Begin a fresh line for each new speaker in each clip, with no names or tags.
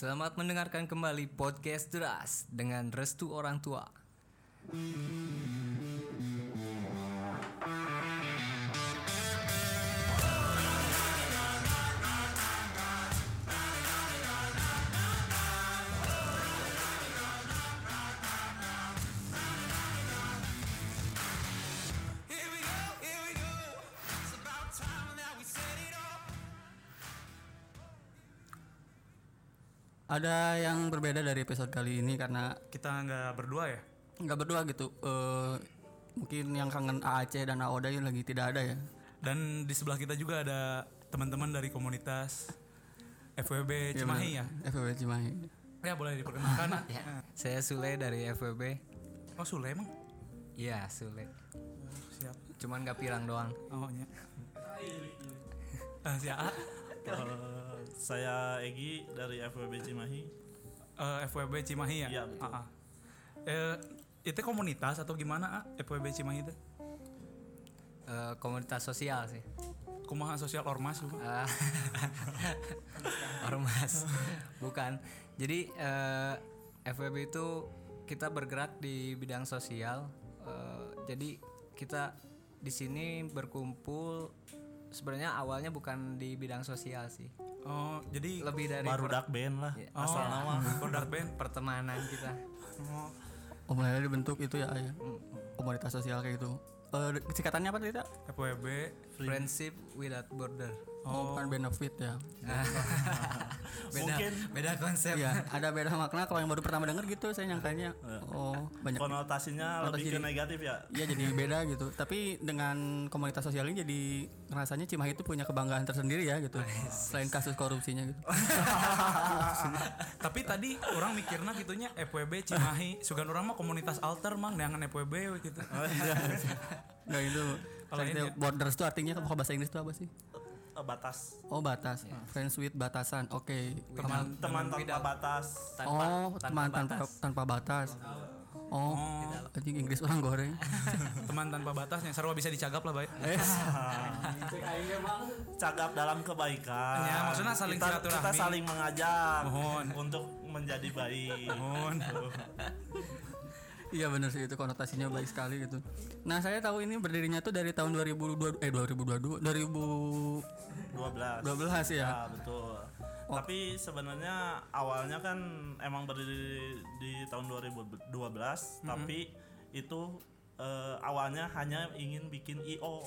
Selamat mendengarkan kembali podcast Deras dengan restu orang tua.
Ada yang berbeda dari episode kali ini karena
Kita nggak berdua ya?
nggak berdua gitu. Eh, mungkin yang kangen AAC dan AODA yang lagi tidak ada ya.
Dan di sebelah kita juga ada teman-teman dari komunitas FWB
Iya,
Cimahi ya?
benar. FWB Cimahi.
Ya boleh diperkenalkan.
Ya, saya Sule dari FWB.
Oh Sule emang?
Iya, Sule.
Siap.
Cuman gak pirang doang.
Oh iya. Ah, si A.
Saya Egi dari FWB Cimahi.
Eh, FWB Cimahi ya?
Iya, betul.
Ah, ah. Eh, itu komunitas atau gimana A? FWB Cimahi itu?
Eh, komunitas sosial sih.
Kumaha sosial ormas lu?
Ah, Ormas. Bukan. Jadi eh, FWB itu kita bergerak di bidang sosial. Eh, jadi kita di sini berkumpul sebenarnya awalnya bukan di bidang sosial sih.
Oh, jadi
Lebih dari
Baru
per-
dak band lah.
Iya.
Asal nama.
produk band.
pertemanan kita.
Oh,
Oh, mulai dibentuk itu ya, ya. Komunitas sosial kayak gitu. Eh, singkatannya apa tadi, Tak?
FWB.
Friendship without border.
Oh, bukan benefit ya.
beda
Mungkin.
beda konsep.
Iya, ada beda makna kalau yang baru pertama denger gitu saya nyangkanya. Oh, banyak
Konotasinya lebih
Konotasi
ke
di-
negatif ya.
Iya jadi beda gitu. Tapi dengan komunitas sosial ini jadi rasanya Cimahi itu punya kebanggaan tersendiri ya gitu. Selain kasus korupsinya gitu.
Tapi tadi orang mikirnya gitunya FWB Cimahi, sugan orang mah komunitas alter mang neangan FWB gitu.
Nah itu
Kalau ini
borders itu artinya kalau bahasa Inggris itu apa sih?
Eh, Batas.
Oh batas. Friends with batasan. Oke.
Teman teman tanpa
without-
batas.
Tanpa,
oh teman tanpa
batas.
tanpa batas. Oh, anjing Inggris orang goreng.
Teman tanpa batasnya, sarwa bisa dicagap lah baik.
Eh,
Cagap dalam kebaikan.
Ya, maksudnya saling
kita, kita saling mengajak
Mohon.
untuk menjadi baik.
Mohon.
Iya benar sih itu konotasinya baik sekali gitu. Nah saya tahu ini berdirinya tuh dari tahun 2002 eh 2022 2012
12.
ya.
Ya, betul. Tapi sebenarnya awalnya kan emang berdiri di tahun 2012, tapi itu eh, awalnya hanya ingin bikin IO.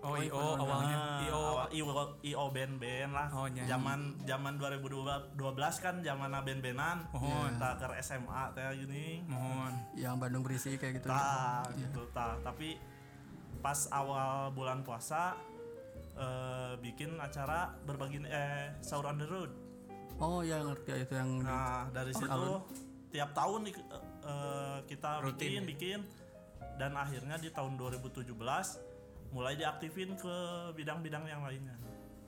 Oh, IO awalnya
Nah,
IO.
IO IO band-band lah.
Oh, iya.
Zaman zaman 2012 kan zaman band-bandan.
Mohon.
Tak ke SMA kayak gini.
Mohon.
Yang Bandung berisi kayak gitu.
Tah, gitu tah. Tapi pas awal bulan puasa eh, bikin acara berbagi eh sahur on the road.
Oh ya ngerti ya itu yang di-
Nah, dari situ
alun.
tiap tahun nih, eh, eh, kita
Rutin
bikin
ya?
bikin dan akhirnya di tahun 2017 mulai diaktifin ke bidang-bidang yang lainnya.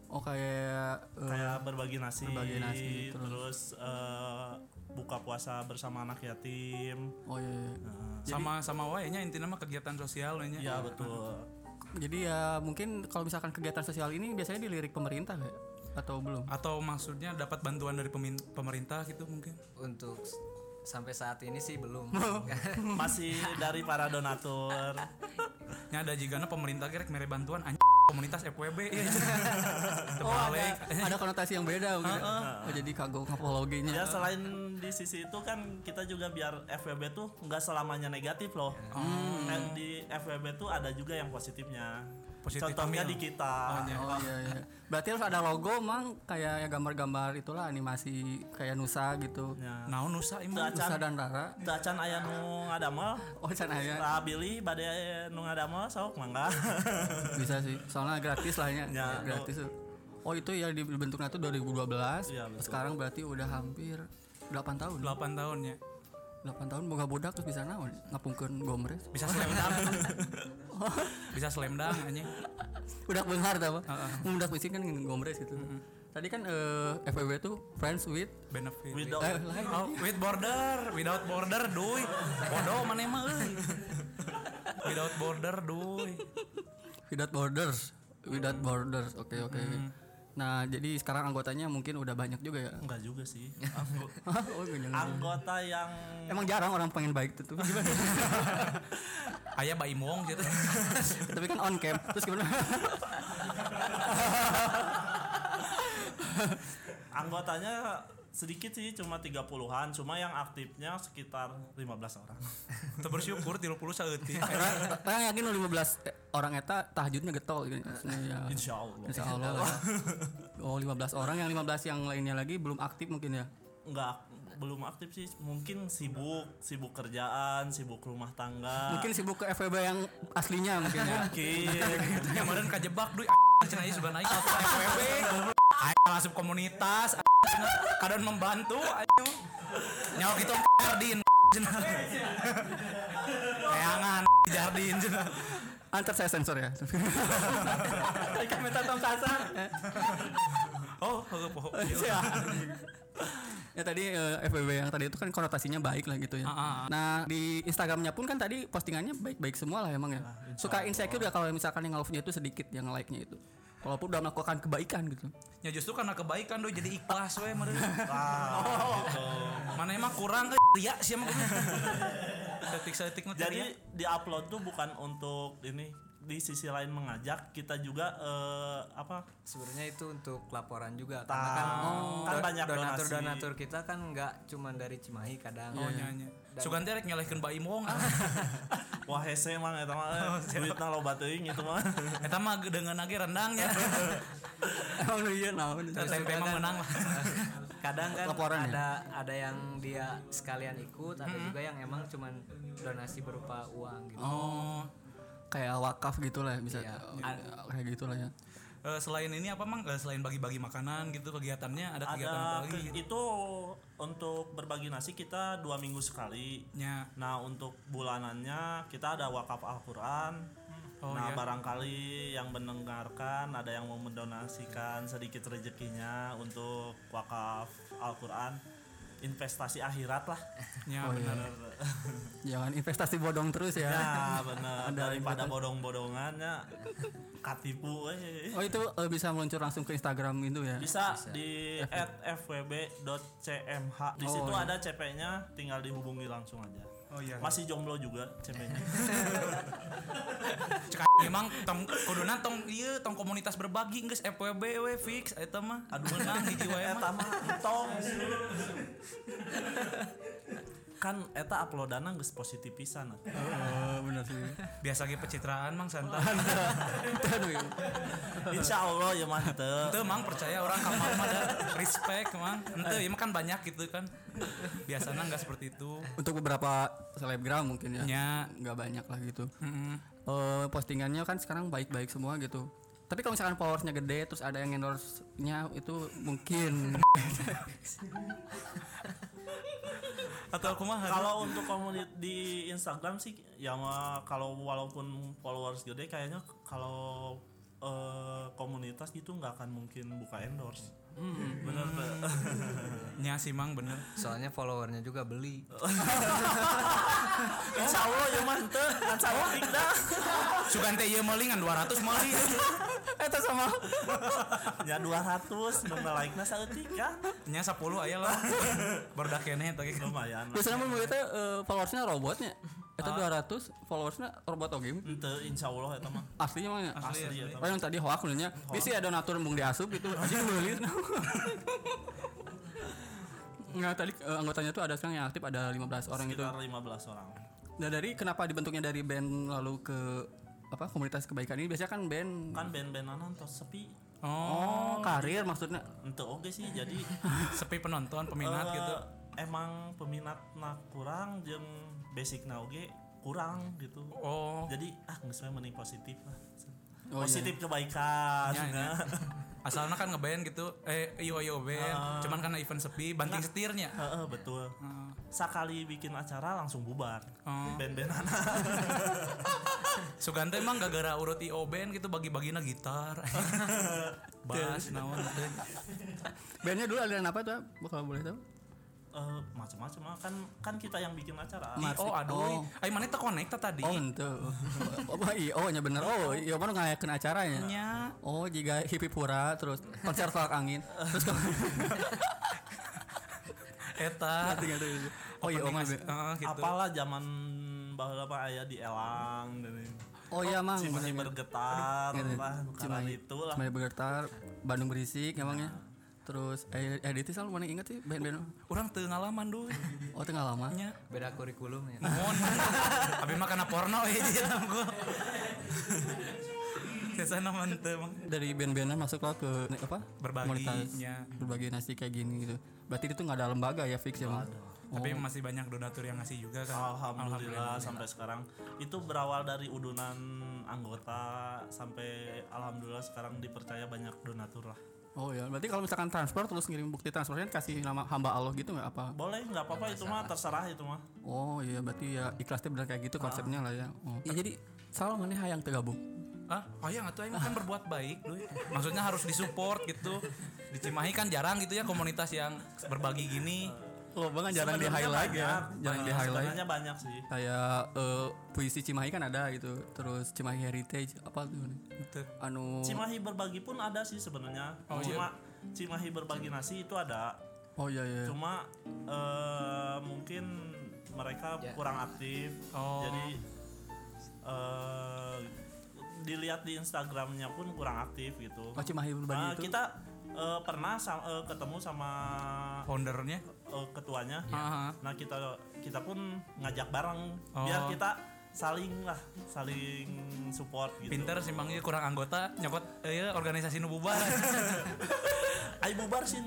oh kayak eh,
Kayak berbagi nasi,
berbagi nasi, terus-
terus, eh, buka puasa bersama anak yatim.
oh iya, iya.
Nah,
Sama sama wae nya intinya mah kegiatan sosial.
Iya betul.
Jadi ya mungkin kalau misalkan kegiatan sosial ini biasanya dilirik pemerintah ya atau belum?
Atau maksudnya dapat bantuan dari pemin- pemerintah gitu mungkin.
Untuk sampai saat ini sih belum.
Masih dari para donatur.
Nya ada jigana pemerintah kira mere bantuan anj komunitas FWB ya.
Oh ada, ada konotasi yang beda mungkin. Oh, jadi kagok apologinya.
Ya selain di sisi itu kan kita juga biar FWB tuh nggak selamanya negatif loh. Eh, Di FWB tuh ada juga yang positifnya.
Positif
Contohnya di kita.
Oh iya iya. Berarti harus ada logo mang kayak ya gambar-gambar itulah animasi kayak Nusa gitu.
Ya.
Naon nusa imah.
Teu
Nusa
acan,
dan Rara.
teu acan aya nu ngadamel.
Oh sana ya.
Lah bilih bade nu ngadamel sok mangga.
Bisa sih. Soalnya gratis lah ya.
Ya,
gratis. Oh itu ya dibentuknya tuh 2012.
Iya, betul.
Sekarang berarti udah hampir 8 tahun.
8 tahun ya.
8 tahun boga budak terus bisa naon? Ngapungkeun gomres.
Bisa slamdang. Bisa slamdang anjing.
Udah benghar tau apa? Udah pusing kan gomres gitu. Tadi kan eh, FWB tuh friends with
Benefit.
Without-
eh, lain.
Oh, with border, without border, duy. Bodoh mana mah euy. Without border, duy.
Without Borders. Without Borders. Oke oke. Nah, jadi sekarang anggotanya mungkin udah banyak juga ya.
Enggak juga sih. Anggo-
oh,
anggota yang
Emang jarang orang pengen baik tuh. Gimana?
Ayah Bayi Mong gitu.
Tapi kan on cam. Terus gimana?
anggotanya sedikit sih cuma 30-an, cuma yang aktifnya sekitar 15 orang.
Kita bersyukur 30 saeutik.
Orang yakin lu 15 eh, orang eta tahajudnya getol gitu. Ya.
Insya Allah.
Insya Allah lah. Oh 15 orang yang 15 yang lainnya lagi belum aktif mungkin ya.
Enggak belum aktif sih, mungkin sibuk, sibuk kerjaan, sibuk rumah tangga.
Mungkin sibuk ke FWB yang aslinya mungkin ya.
Mungkin.
Kemarin kajebak duit ieu sudah naik ke FWB. Ayo masuk komunitas. Kadang membantu ayo. Nyawa kita jardin. Kayangan jardin.
Antar saya sensor ya. Kami tatap sasar.
Oh, oh.
ya tadi eh, FWB yang tadi itu kan konotasinya baik lah gitu ya.
Ah, ah, ah.
Nah di Instagramnya pun kan tadi postingannya baik-baik semua lah emang ya. Suka insecure ya kalau misalkan yang love-nya itu sedikit yang like-nya itu. Walaupun udah melakukan kebaikan gitu.
Ya justru karena kebaikan doi jadi ikhlas we meureun.
Ah, gitu.
Mana emang kurang ke ria sih emang. Mah
Jadi
ria.
di upload tuh bukan untuk ini di sisi lain mengajak kita juga eh, apa
sebenarnya itu untuk laporan juga
Ta-
karena kan,
kan
do-
banyak
donatur
donasi.
donatur kita kan nggak cuma dari Cimahi kadang
Oh nyanyi. Sugan teh rek nyalehkeun Bayi Mong. ah.
wah hese mang eta mah eh, duitna loba teuing itu mah
Eta mah dengan lagi rendangnya.
Emang iya naon.
Tempe emang menang lah.
kadang kan
Laporan ya?
ada ada yang dia sekalian ikut ada juga yang emang cuman donasi berupa uang gitu
Oh.
Kayak wakaf gitu lah bisa.
Iya.
Kayak gitu lah ya.
Eh, selain ini apa mang? Eh, Selain bagi-bagi makanan gitu kegiatannya ada kegiatan apa
ada
lagi?
ke- itu untuk berbagi nasi kita dua minggu sekali
Nya.
nah untuk bulanannya kita ada wakaf Al-Quran
Oh,
nah
iya.
barangkali yang mendengarkan ada yang mau mendonasikan sedikit rezekinya untuk wakaf Al-Quran investasi akhirat lah
Nya
Oh, iya.
benar.
Jangan investasi bodong terus ya.
ya benar
Ada
daripada bodong-bodongannya katipu eh.
Oh itu eh, bisa meluncur langsung ke Instagram itu ya.
bisa, di @fwb.cmh di
Oh,
situ
iya.
ada CP-nya tinggal dihubungi langsung aja
Oh iya.
masih jomblo juga CP-nya
Cek emang tong kuduna tong ieu tong komunitas berbagi geus FWB we fix eta mah. Aduh menang hiji wae
eta
mah.
entong kan eta uploadana geus positif pisan
Oh benar sih.
Biasa ge pencitraan mang santai.
insya Allah ya mantep
Itu mang percaya orang kapal mah ada respect mang. Ente ieu mah kan banyak gitu kan. Biasanya nggak seperti itu.
Untuk beberapa selebgram mungkin ya.
Nya.
Nggak banyak lah gitu. Eh, postingannya kan sekarang baik-baik semua gitu. Tapi kalau misalkan followersnya gede terus ada yang endorse-nya itu mungkin
Atau aku mah
kalau untuk komunitas di Instagram sih ya kalau walaupun followers gede kayaknya kalau eh, komunitas gitu nggak akan mungkin buka endorse bener Pak.
nya sih mang bener.
soalnya followernya juga beli
insya Allah ya mantep kan saya dah
Sugan teh ieu meuli ngan 200 meuli.
Eta sama
ya 200 nu like na saeutik kan
Nya 10 aya lah. Eta ge.
lumayan
biasanya mau kita eh, followersnya robotnya. Eta 200 followersnya robot oge.
ente insya Allah eta mah.
Aslinya mah ya.
asli. eta
Oh yang tadi hoak sebenarnya. Bisa ada donatur mung diasup gitu aja beli Nggak tadi eh, anggotanya tuh ada sekarang yang aktif ada 15 orang itu.
sekitar 15 orang.
Nah dari kenapa dibentuknya dari band lalu ke apa komunitas kebaikan ini? Biasanya kan band.
Kan band-bandanan tos sepi.
Oh,
oh karir maksudnya.
Ente oke sih jadi
sepi penonton, peminat
eh,
gitu.
emang peminat kurang jeung basic oge kurang gitu.
Oh,
jadi ah nggak sesuai mending positif lah.
Oh, iya.
positif kebaikan.
Iya, iya.
nah.
asalnya kan ngeband gitu. Eh iyo iyo band cuman karena event sepi banting setirnya.
Heeh, betul. Sekali bikin acara langsung bubar.
Oh.
band-bandan
Sugante emang gak gara urut IO band gitu bagi-bagina gitar. Bass naon teh.
bandnya dulu aliran apa tuh kalau boleh tahu
eh, macam-macam lah. kan kan kita yang bikin acara
Ma-
Oh aduh.
Oh.
Ayo mana tadi.
Oh ente. Oh iya, oh nya bener. Oh iya mana ngayakeun acaranya.
Nya.
Oh jika hippie pura terus konser tolak angin. Terus
Eta.
Oh iya, oh mas.
as- Heeh, gitu.
apalah zaman baheula mah aya di Elang dan ini.
Oh iya mang.
Cimahi bergetar lah karena
Cimahi.
itu lah
Cimahi bergetar, Bandung berisik emangnya. Terus eh edit selalu mana inget sih band-band.
Urang teu ngalaman duh.
Oh tengah lama.
Nya.
beda kurikulum ya
Mohon. Abi mah kana porno eh di dalam gua. Teu mang.
Dari band-bandan masuklah ke apa?
Berbagi,
komunitas.
ya.
Berbagi nasi kayak gini gitu. Berarti itu nggak ada lembaga ya fix ya mang.
Tapi masih banyak donatur yang ngasih juga kan.
Alhamdulillah sampai sekarang itu berawal dari udunan anggota sampai alhamdulillah sekarang dipercaya banyak donatur lah.
Oh ya, berarti kalau misalkan transfer terus ngirim bukti transfernya kasih nama hamba Allah gitu nggak apa?
Boleh nggak apa-apa itu mah terserah itu mah.
Oh iya, berarti ya ikhlasnya benar kayak gitu konsepnya lah ya. Oh. Ya jadi selalu mana yang tergabung.
Ah, ayang atuh aing kan berbuat baik. Maksudnya harus disupport gitu. Di Cimahi kan jarang gitu ya komunitas yang berbagi gini.
Oh, banget jarang di highlight ya, jarang di highlight.
Sebenarnya banyak sih.
Kayak eh, puisi Cimahi kan ada gitu, terus Cimahi Heritage apa tuh? Anu
Cimahi berbagi pun ada sih sebenarnya.
Oh, iya.
Cuma Cimahi berbagi nasi itu ada.
Oh iya iya.
Cuma eh, mungkin mereka
Ya.
kurang aktif.
Oh.
Jadi eh, dilihat di Instagramnya pun kurang aktif gitu.
Oh Cimahi berbagi
Nah,
itu.
kita eh, pernah sa- eh, ketemu sama
Foundernya.
eh, ketuanya.
Heeh.
Nah kita kita pun ngajak bareng
Oh.
biar kita saling lah saling support gitu.
Pinter sih Mang ieu kurang anggota nyokot eh organisasi nu bubar.
Ayo bubar sih.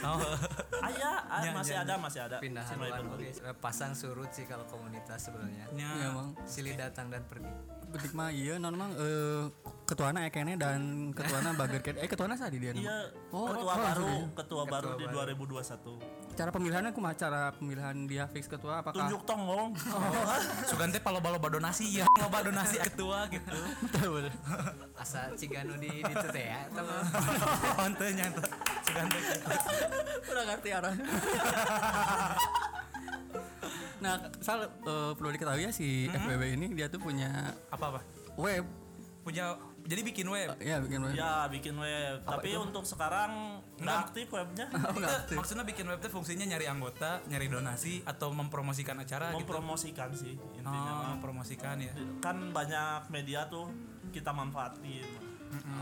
Oh.
Aya, ah,
Ya,
masih
ya,
ada, masih ada.
pindah
Cimahi
haluan
berbagi.
oke Eh, pasang surut sih kalau komunitas sebenarnya
Nya.
Ya emang.
silih datang dan pergi
Betik mah iya non mang eh ketuana ekene dan ketuana bager Ken- eh ketuana sadi dia.
Iya,
Oh,
ketua
oh,
baru,
maksudnya.
ketua, baru di 2021.
Cara pemilihannya kumaha cara pemilihan dia fix ketua apakah
Tunjuk tong ngomong.
Sugan teh loba-loba donasi ya, loba donasi ketua gitu.
Betul,
asa ciganu di di teh ya teman
Henteu nya teh. Sugan teh gitu.
Udah ngerti arah. nah, sal eh, perlu diketahui ya si FBB ini dia tuh punya
Apa apa?
web.
Punya jadi bikin web.
Ya bikin web.
Ya, bikin web. Tapi untuk sekarang nggak aktif webnya.
Oh, nggak
Itu
aktif.
maksudnya bikin web teh fungsinya nyari anggota, nyari donasi atau mempromosikan acara gitu.
Mempromosikan sih intinya.
Oh, mempromosikan ya.
Kan banyak media tuh kita manfaatin.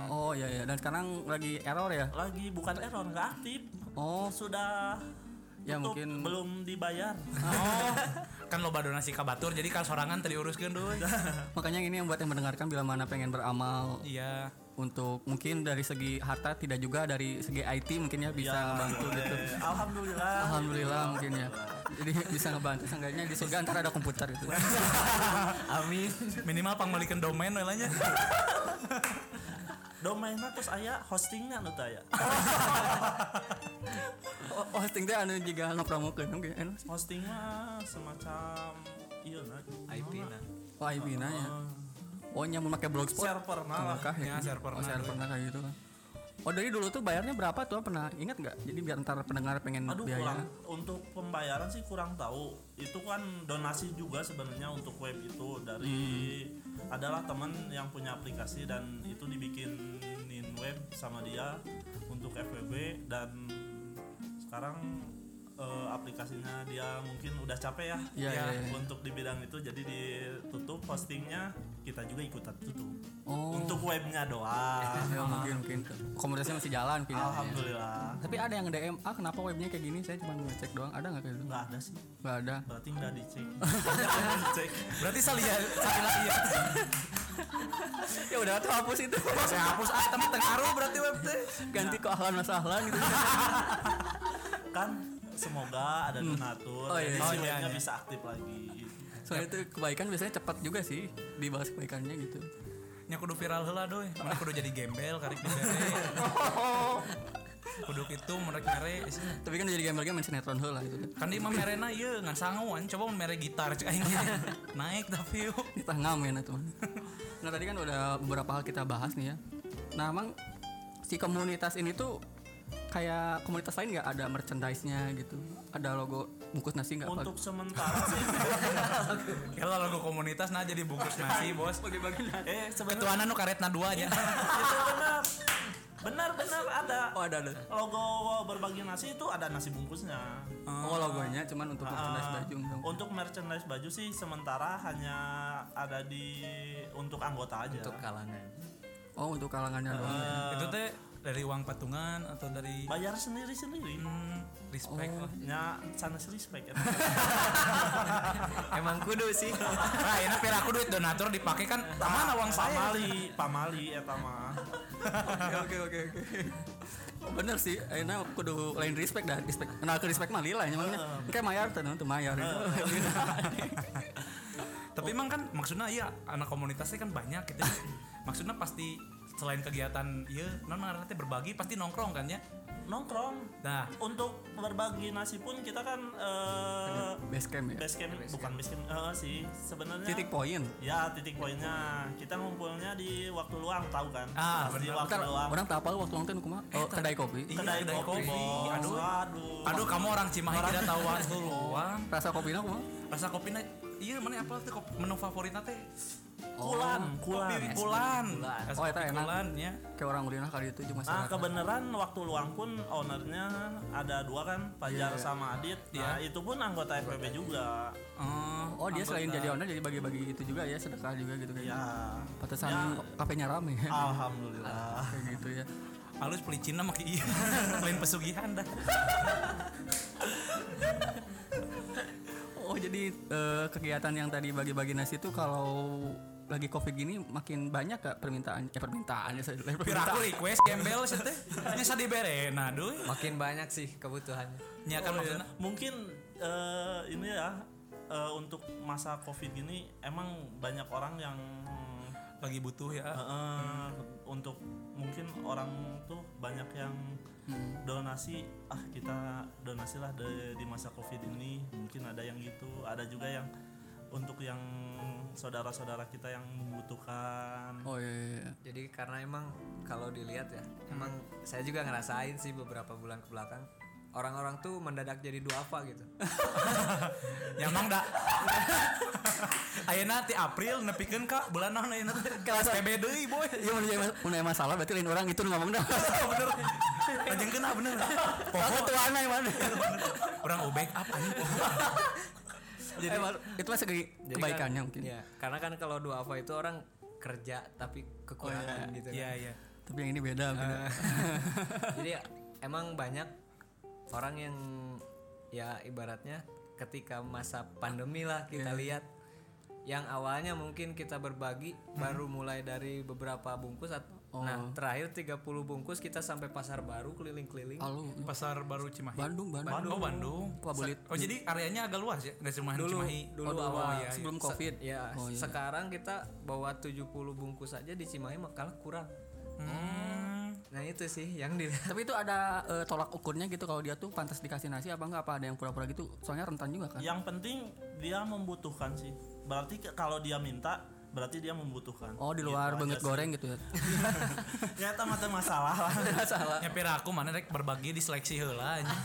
Oh iya ya dan sekarang lagi error ya.
Lagi bukan error, nggak aktif.
Oh,
Sudah
Ya,
tutup,
mungkin-
belum dibayar.
Oh, kan loba donasi ka batur jadi kan sorangan tadi uruskeun duy.
makanya ini yang buat yang mendengarkan bila mana pengen beramal
Iya.
untuk mungkin dari segi harta tidak juga dari segi IT mungkin ya bisa
Ya,
ngebantu
boleh.
gitu.
Alhamdulillah.
Alhamdulillah mungkin ya. Jadi bisa ngebantu seenggaknya di surga antara ada komputer gitu.
amin
Minimal pangmalikeun domain lah nya.
Domainnya terus aya hostingnya nu teh aya.
Oh, oh, hosting teh anu juga ngepromokeun oke. Anu.
Hosting mah semacam iya nah.
IP nah
Oh, IP na ya. Oh, nyamun pakai blogspot.
Server nah lah.
Ya,
ya?
server
Oh,
na,
server na kayak gitu kan. Oh, dari dulu tuh bayarnya berapa tuh? Pernah ingat nggak? Jadi biar ntar pendengar pengen
Aduh
biaya.
kurang untuk pembayaran sih kurang tahu. Itu kan donasi juga sebenarnya untuk web itu dari adalah teman yang punya aplikasi dan itu dibikinin web sama dia untuk FWB dan sekarang eh, aplikasinya dia mungkin udah capek ya,
Iya,
ya,
iya, iya.
untuk di bidang itu jadi ditutup postingnya kita juga ikutan tutup
Oh.
untuk webnya doang
Ya, mungkin mungkin komunitasnya masih jalan ya.
alhamdulillah
Tapi ada yang DM, ah kenapa webnya kayak gini? Saya cuma ngecek doang. Ada nggak kayak gitu?
nggak ada sih
Nggak ada.
berarti nggak dicek dicek
Berarti salia salia iya.
ya udah tuh hapus itu.
Saya hapus ah temen tengaruh berarti web teh.
Ganti ke ahlan masahlan gitu.
kan semoga ada donatur
Oh, iya.
jadi
Oh,
si
iya, iya.
bisa aktif lagi
Soalnya itu kebaikan biasanya cepat juga sih dibahas kebaikannya gitu.
Nya kudu viral heula doy. Mana kudu jadi gembel karek di bere. Kudu kitu merek mere.
Tapi kan jadi gamer main sinetron heula gitu kan.
Kan di mah merena ieu ngan sanguan coba mere gitar cek aing naik tapi yuk.
Kita ngamen itu. Nah tadi kan udah beberapa hal kita bahas nih ya. Nah emang si komunitas ini tuh kayak komunitas lain nggak ada merchandise-nya gitu ada logo bungkus nasi nggak apa
Untuk sementara sih
Kalau logo komunitas nah jadi bungkus nasi bos.
eh sebenarnya
Ketuanan nu karetna dua aja.
itu benar. Benar benar ada.
oh ada ada
Logo berbagi nasi itu ada nasi bungkusnya.
oh logonya cuman untuk merchandise
Ah,
baju dong
Untuk merchandise baju sih sementara hanya ada di untuk anggota aja.
untuk kalangan
oh untuk kalangannya doang
Eh,
Itu teh dari uang patungan atau dari
bayar sendiri sendiri.
hmm, respect lah.
Ya, sanes respect. ya.
emang kudu sih
Nah, ini pir aku duit donatur dipakai kan mana uang saya?
Pamali, pamali eta mah.
oke oke oke Oh, bener sih, enak kudu lain respect dah, respect. Kenal ke respect mah lila emangnya. Kayak mayar tuh, tuh mayar.
Tapi emang kan maksudnya iya anak komunitasnya kan banyak gitu. maksudnya pasti selain kegiatan iya non nanti berbagi pasti nongkrong kan ya.
Nongkrong.
Nah,
Untuk berbagi nasi pun kita kan eh
Base camp ya.
base camp bukan base camp eh, sih sebenarnya
Titik poin.
ya titik poinnya kita ngumpulnya di waktu luang tahu kan
Ah,
di
benar.
waktu
Bentar,
luang
orang tak apa waktu nonton kumaha? Oh, kedai kopi.
Iya,
kedai
kedai
kopi,
kopi. Aduh.
aduh
aduh kamu orang Cimahi tidak tahu waktu luang.
Rasa kopinya kumaha?
Rasa kopinya iya mana apa tuh kopi- menu favoritnya teh?
Kulan kulan
Kopi bulan.
Oh, eta enak.
Bulan ya.
Kayak orang ulinah kali itu cuma
Nah
masyarakat.
kebenaran waktu luang pun ownernya ada dua kan Fajar sama Adit. Nah itu pun anggota FPB juga.
Oh,
Oh, dia selain jadi owner jadi bagi-bagi itu juga ya, sedekah juga gitu kayak.
Ya.
Pantesan
Ya.
kafenya rame.
Alhamdulillah.
kayak gitu ya.
halus pelicin mah iya. Lain pesugihan dah.
Oh, jadi eh, kegiatan yang tadi bagi-bagi nasi itu kalau lagi covid gini makin banyak gak permintaan eh permintaannya saya
Pir aku
permintaan
request gembel sih teh. Nya sadiberena duy.
makin banyak sih kebutuhannya
Nya kan maksudnya
Mungkin eh, ini ya eh, untuk masa covid gini emang banyak orang yang
lagi butuh ya.
eh, untuk mungkin orang tuh banyak yang donasi ah kita donasi lah de- di masa covid ini. Mungkin ada yang gitu. Ada juga yang untuk yang saudara-saudara kita yang membutuhkan.
Oh iya, iya, iya.
jadi karena emang kalau dilihat ya emang saya juga ngerasain sih beberapa bulan ke belakang orang-orang tuh mendadak jadi duafa gitu
Ya emang dah. Ayeuna ti April nepikeun ka bulan naon ayeuna teh? PSBB deui boy.
Iya mun mun aya masalah berarti lain orang itu ngomong dah.
bener. Anjing kena bener.
Pokok tuh aneh mana.
Orang ubek apa anjing.
Jadi itu mah segi
Jadi
kebaikannya
kan-
mungkin.
ya, karena kan kalau duafa itu orang kerja tapi kekurangan gitu kan.
Iya iya.
Tapi yang ini beda.
Eh, jadi emang banyak orang yang ya ibaratnya ketika masa pandemi lah kita lihat yang awalnya mungkin kita berbagi baru mulai dari beberapa bungkus atau nah terakhir 30 bungkus kita sampai pasar baru keliling-keliling
Pasar baru Cimahi.
Bandung, Bandung.
Oh Bandung.
Pabulit.
Oh jadi areanya agak luas ya dari Cimahi
dulu
Cimahi.
dulu
Oh,
awal
iya.
sebelum
Se-
Covid.
ya
Oh, iya.
sekarang kita bawa 70 bungkus aja di Cimahi makalah kurang
Hmm.
Nah itu sih yang dilihat
Tapi itu ada eh, tolak ukurnya gitu kalau dia tuh pantas dikasih nasi apa enggak apa ada yang pura-pura gitu. Soalnya rentan juga kan.
yang penting dia membutuhkan sih berarti kalau dia minta berarti dia membutuhkan
Oh, di luar
Gitu
banget goreng gitu ya.
ya teu masalah lah
Salah.
Ya pira aku mana rek berbagi di seleksi heula anjing.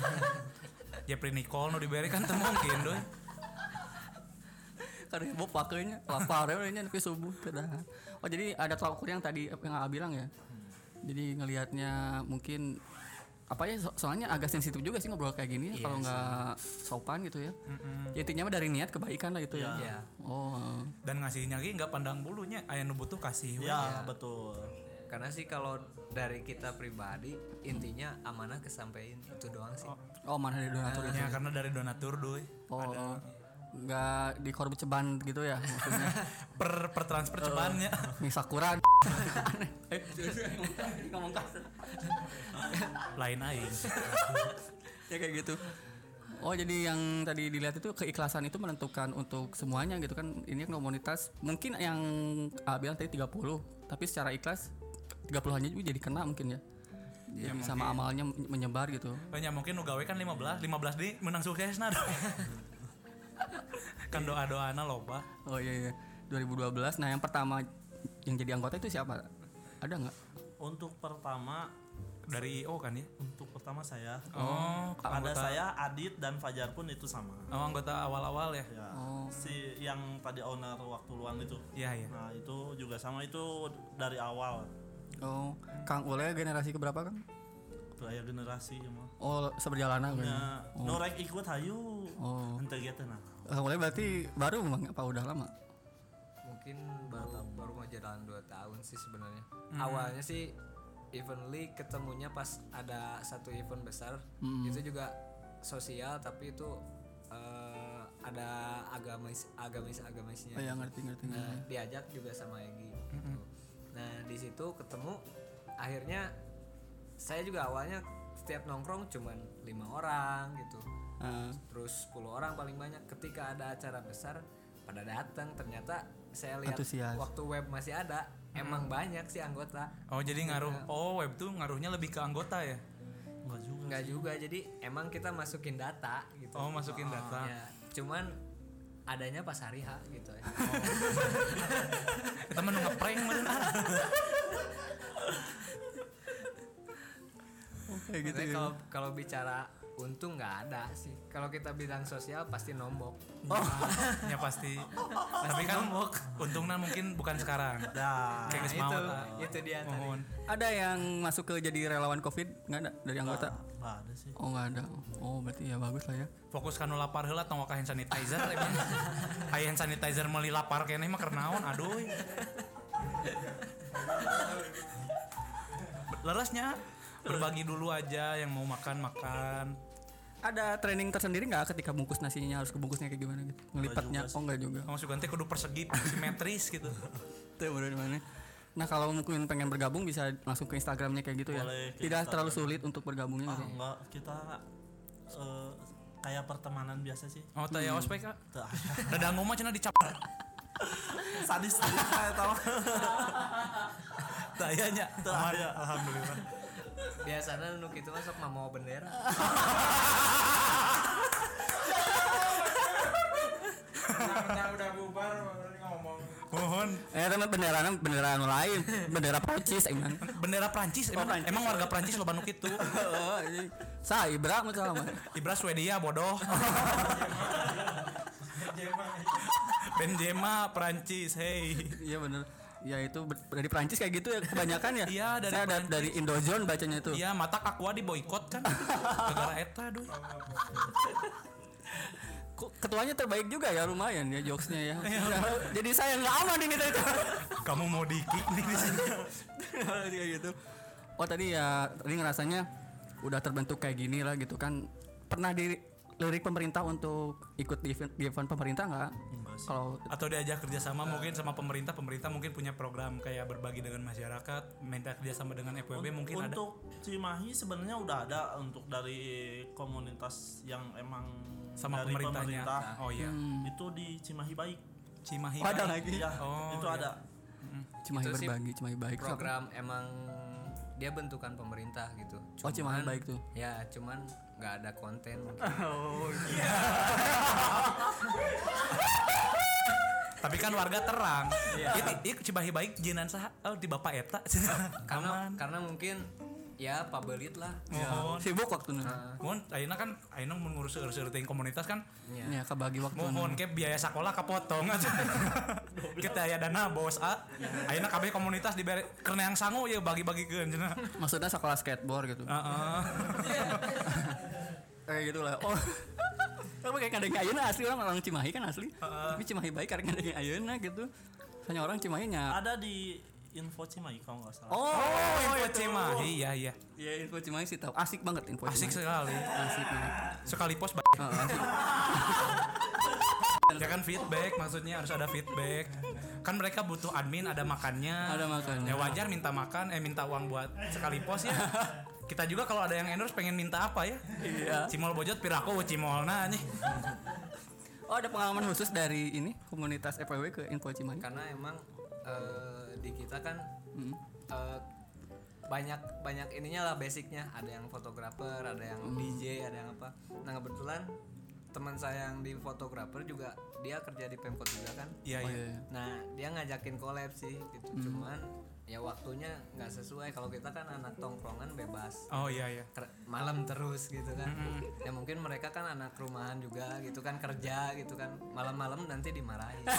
Jeffrey Nicole nu diberi kan teu mungkin doy.
Karena ibu pakainya lapar ya tapi subuh. Oh, jadi ada tolak ukur yang tadi yang Aa bilang ya. Jadi ngelihatnya mungkin apa ya so- soalnya agak sensitif juga sih ngobrol kayak gini ya, kalau nggak sopan gitu ya. Ya, intinya mah dari niat kebaikan lah itu ya.
Iya.
Oh.
Dan ngasihnya lagi nggak pandang bulunya. Aya nu butuh kasih. we.
ya betul
karena sih kalau dari kita pribadi intinya amanah kesampaian itu doang sih
Oh, mana ada donatur itu.
Ya karena dari donatur doy.
Oh. Nggak di korup ceban gitu ya maksudnya.
Per per transfer cebannya.
Misakuran. ngomong kasar.
Lain aing.
ya kayak gitu. Oh jadi yang tadi dilihat itu keikhlasan itu menentukan untuk semuanya gitu kan ini komunitas mungkin yang ah, bilang tadi 30 tapi secara ikhlas 30 hanya juga jadi kena mungkin ya jadi sama amalnya menyebar gitu
Banyak mungkin nu gawe kan 15, 15 di menang sukses nah. Kan doa-doana loba.
oh iya iya 2012 nah yang pertama yang jadi anggota itu siapa ada nggak
untuk pertama
dari IO kan ya
Untuk pertama saya,
oh
ada
anggota
saya Adit dan Fajar pun itu sama.
oh anggota awal-awal ya
Ya,
Oh.
si yang tadi owner waktu luang itu.
iya iya
Nah itu juga sama itu dari awal
Oh, Kang Ule generasi keberapa Kang?
Raya generasi emang.
Oh, seberjalanan kan.
Ya, norek ikut hayu.
Oh.
Ente gitu nah.
Ule berarti baru memang apa udah lama?
mungkin baru baru mau jalan 2 tahun sih sebenarnya awalnya sih evenly ketemunya pas ada satu event besar itu juga sosial tapi itu eh, ada agamis agamis agamisnya
Oh, ya ngerti ngerti. ngerti.
Nah, diajak juga sama Egi gitu. nah di situ ketemu akhirnya saya juga awalnya setiap nongkrong cuman lima orang gitu
Ah,
terus 10 orang paling banyak. Ketika ada acara besar pada datang. Ternyata saya lihat
Antusias.
waktu web masih ada emang banyak sih anggota.
Oh jadi ngaruh. Oh web tuh ngaruhnya lebih ke anggota ya?
Enggak juga.
nggak juga. Jadi emang kita masukin data gitu.
Oh masukin data.
Ya cuman adanya pas hari H gitu ya.
Kita menu ngeprank meureun, ah.
kayak gitu
Makanya
ya.
kalau kalau bicara untung nggak ada sih. Kalau kita bilang sosial pasti nombok.
Ya pasti. Tapi kan untungnya mungkin bukan sekarang.
Nah,
kayak geus
itu itu dia tadi.
Mohon.
Ada yang masuk ke jadi relawan Covid? Nggak ada? Dari anggota?
nggak ada sih.
Oh nggak ada. Oh berarti ya bagus lah ya.
fokus kan lapar heula tong hand sanitizer. Emang aya hand sanitizer meuli lapar keneh mah keur naon aduh. Lerasnya berbagi dulu aja yang mau makan makan
Ada training tersendiri nggak ketika bungkus nasinya harus kebungkusnya kayak gimana gitu? Ngelipatnya? Oh nggak juga.
kamu suka nanti kudu persegi simetris gitu
Itu udah di mana? Nah kalau mungkin pengen bergabung bisa langsung ke Instagramnya kayak gitu ya.
Boleh ke
Tidak terlalu sulit untuk bergabungnya.
Ah,
gitu.
enggak, kita eh, kayak pertemanan biasa sih.
oh teh ya ospek kak
Teu aya.
dadang mah cenah dicap
Sadis sadis kayak tahu. aya, alhamdulillah.
Biasanya nu gitu masuk mau bendera
udah bubar ngomong
mohon
Eh teman bendera bendera anu lain, bendera Prancis emang.
bendera Prancis emang,
Prancis.
emang warga Prancis lo banuk itu
Oh, ini. Saya Ibra macam apa?
Ibra Swedia bodoh Benzema Prancis hey
Iya bener. Ya itu dari Prancis kayak gitu ya kebanyakan ya.
Iya, dari
Saya
Prancis.
dari Indozone bacanya itu.
Iya mata aqua di boykot kan negara eta aduh
ketuanya terbaik juga ya lumayan ya jokesnya ya.
Iya.
Jadi saya nggak aman ini tadi.
kamu mau di kick nih di sini
kayak gitu. Oh tadi ya tadi ngerasanya udah terbentuk kayak gini lah gitu kan. Pernah di lirik pemerintah untuk ikut di event, di event pemerintah nggak? Kalau
atau diajak kerjasama mungkin sama pemerintah pemerintah mungkin punya program kayak berbagi dengan masyarakat minta kerjasama dengan FWB mungkin ada
untuk Cimahi sebenarnya udah ada untuk dari komunitas yang emang
sama
dari
pemerintahnya
pemerintah.
oh iya
Itu di Cimahi baik.
Cimahi
Oh, ada
Baik.
lagi?
Ya,
Oh,
itu
iya.
ada.
Cimahi
Itu
berbagi, Cimahi baik.
program emang dia bentukan pemerintah gitu.
Oh Cimahi
Cuman-
baik tuh.
ya cuman nggak ada konten mungkin.
tapi kan warga terang. Iya. Iya Cimahi baik jinan sah oh di bapak eta.
Karena karena mungkin ya pabelit lah
mohon
Sibuk waktunya.
mohon ayeuna kan ayeuna mun ngurus ngurus penting komunitas kan
ya.
Ya kebagi waktu.
mohon ke biaya sekolah kapotong kita aya dana bos a ayeuna kabeh komunitas dibere karena yang sangu ya bagi-bagikeun cenah
Maksudnya sekolah skateboard gitu.
Heeh.
Kayak gitu lah. Oh. Tapi kayak kadang ayeuna asli orang orang Cimahi kan asli. Tapi Cimahi baik karena kadang ayeuna gitu. Hanya orang Cimahi nya.
Ada di info Cimahi kalau nggak salah.
Oh,
oh info Cimahi iya iya
Iya info Cimahi sih tahu. Asik banget info
asik
Cimahi.
sekali
Asik banget.
sekali pos ba-
Heeh, asik.
ya kan feedback maksudnya harus ada feedback kan mereka butuh admin ada makannya
Ada makannya.
ya wajar minta makan eh minta uang buat sekali pos ya kita juga kalau ada yang endorse pengen minta apa ya
Iya.
cimol bojot piraku cimol nah nih
Oh ada pengalaman khusus dari ini komunitas FWW ke info Cimahi.
karena emang eh, di kita kan
Hmm.
eh, banyak banyak ininya lah basicnya ada yang fotografer ada yang
Hmm.
DJ ada yang apa nah kebetulan teman saya yang di fotografer juga dia kerja di pemkot juga kan
iya
Oh
iya
iya.
nah dia ngajakin collab sih gitu
Hmm.
cuman ya waktunya nggak sesuai kalau kita kan anak tongkrongan bebas
Oh iya iya.
Ker- malam terus gitu kan ya mungkin mereka kan anak rumahan juga gitu kan kerja gitu kan malam-malam nanti dimarahin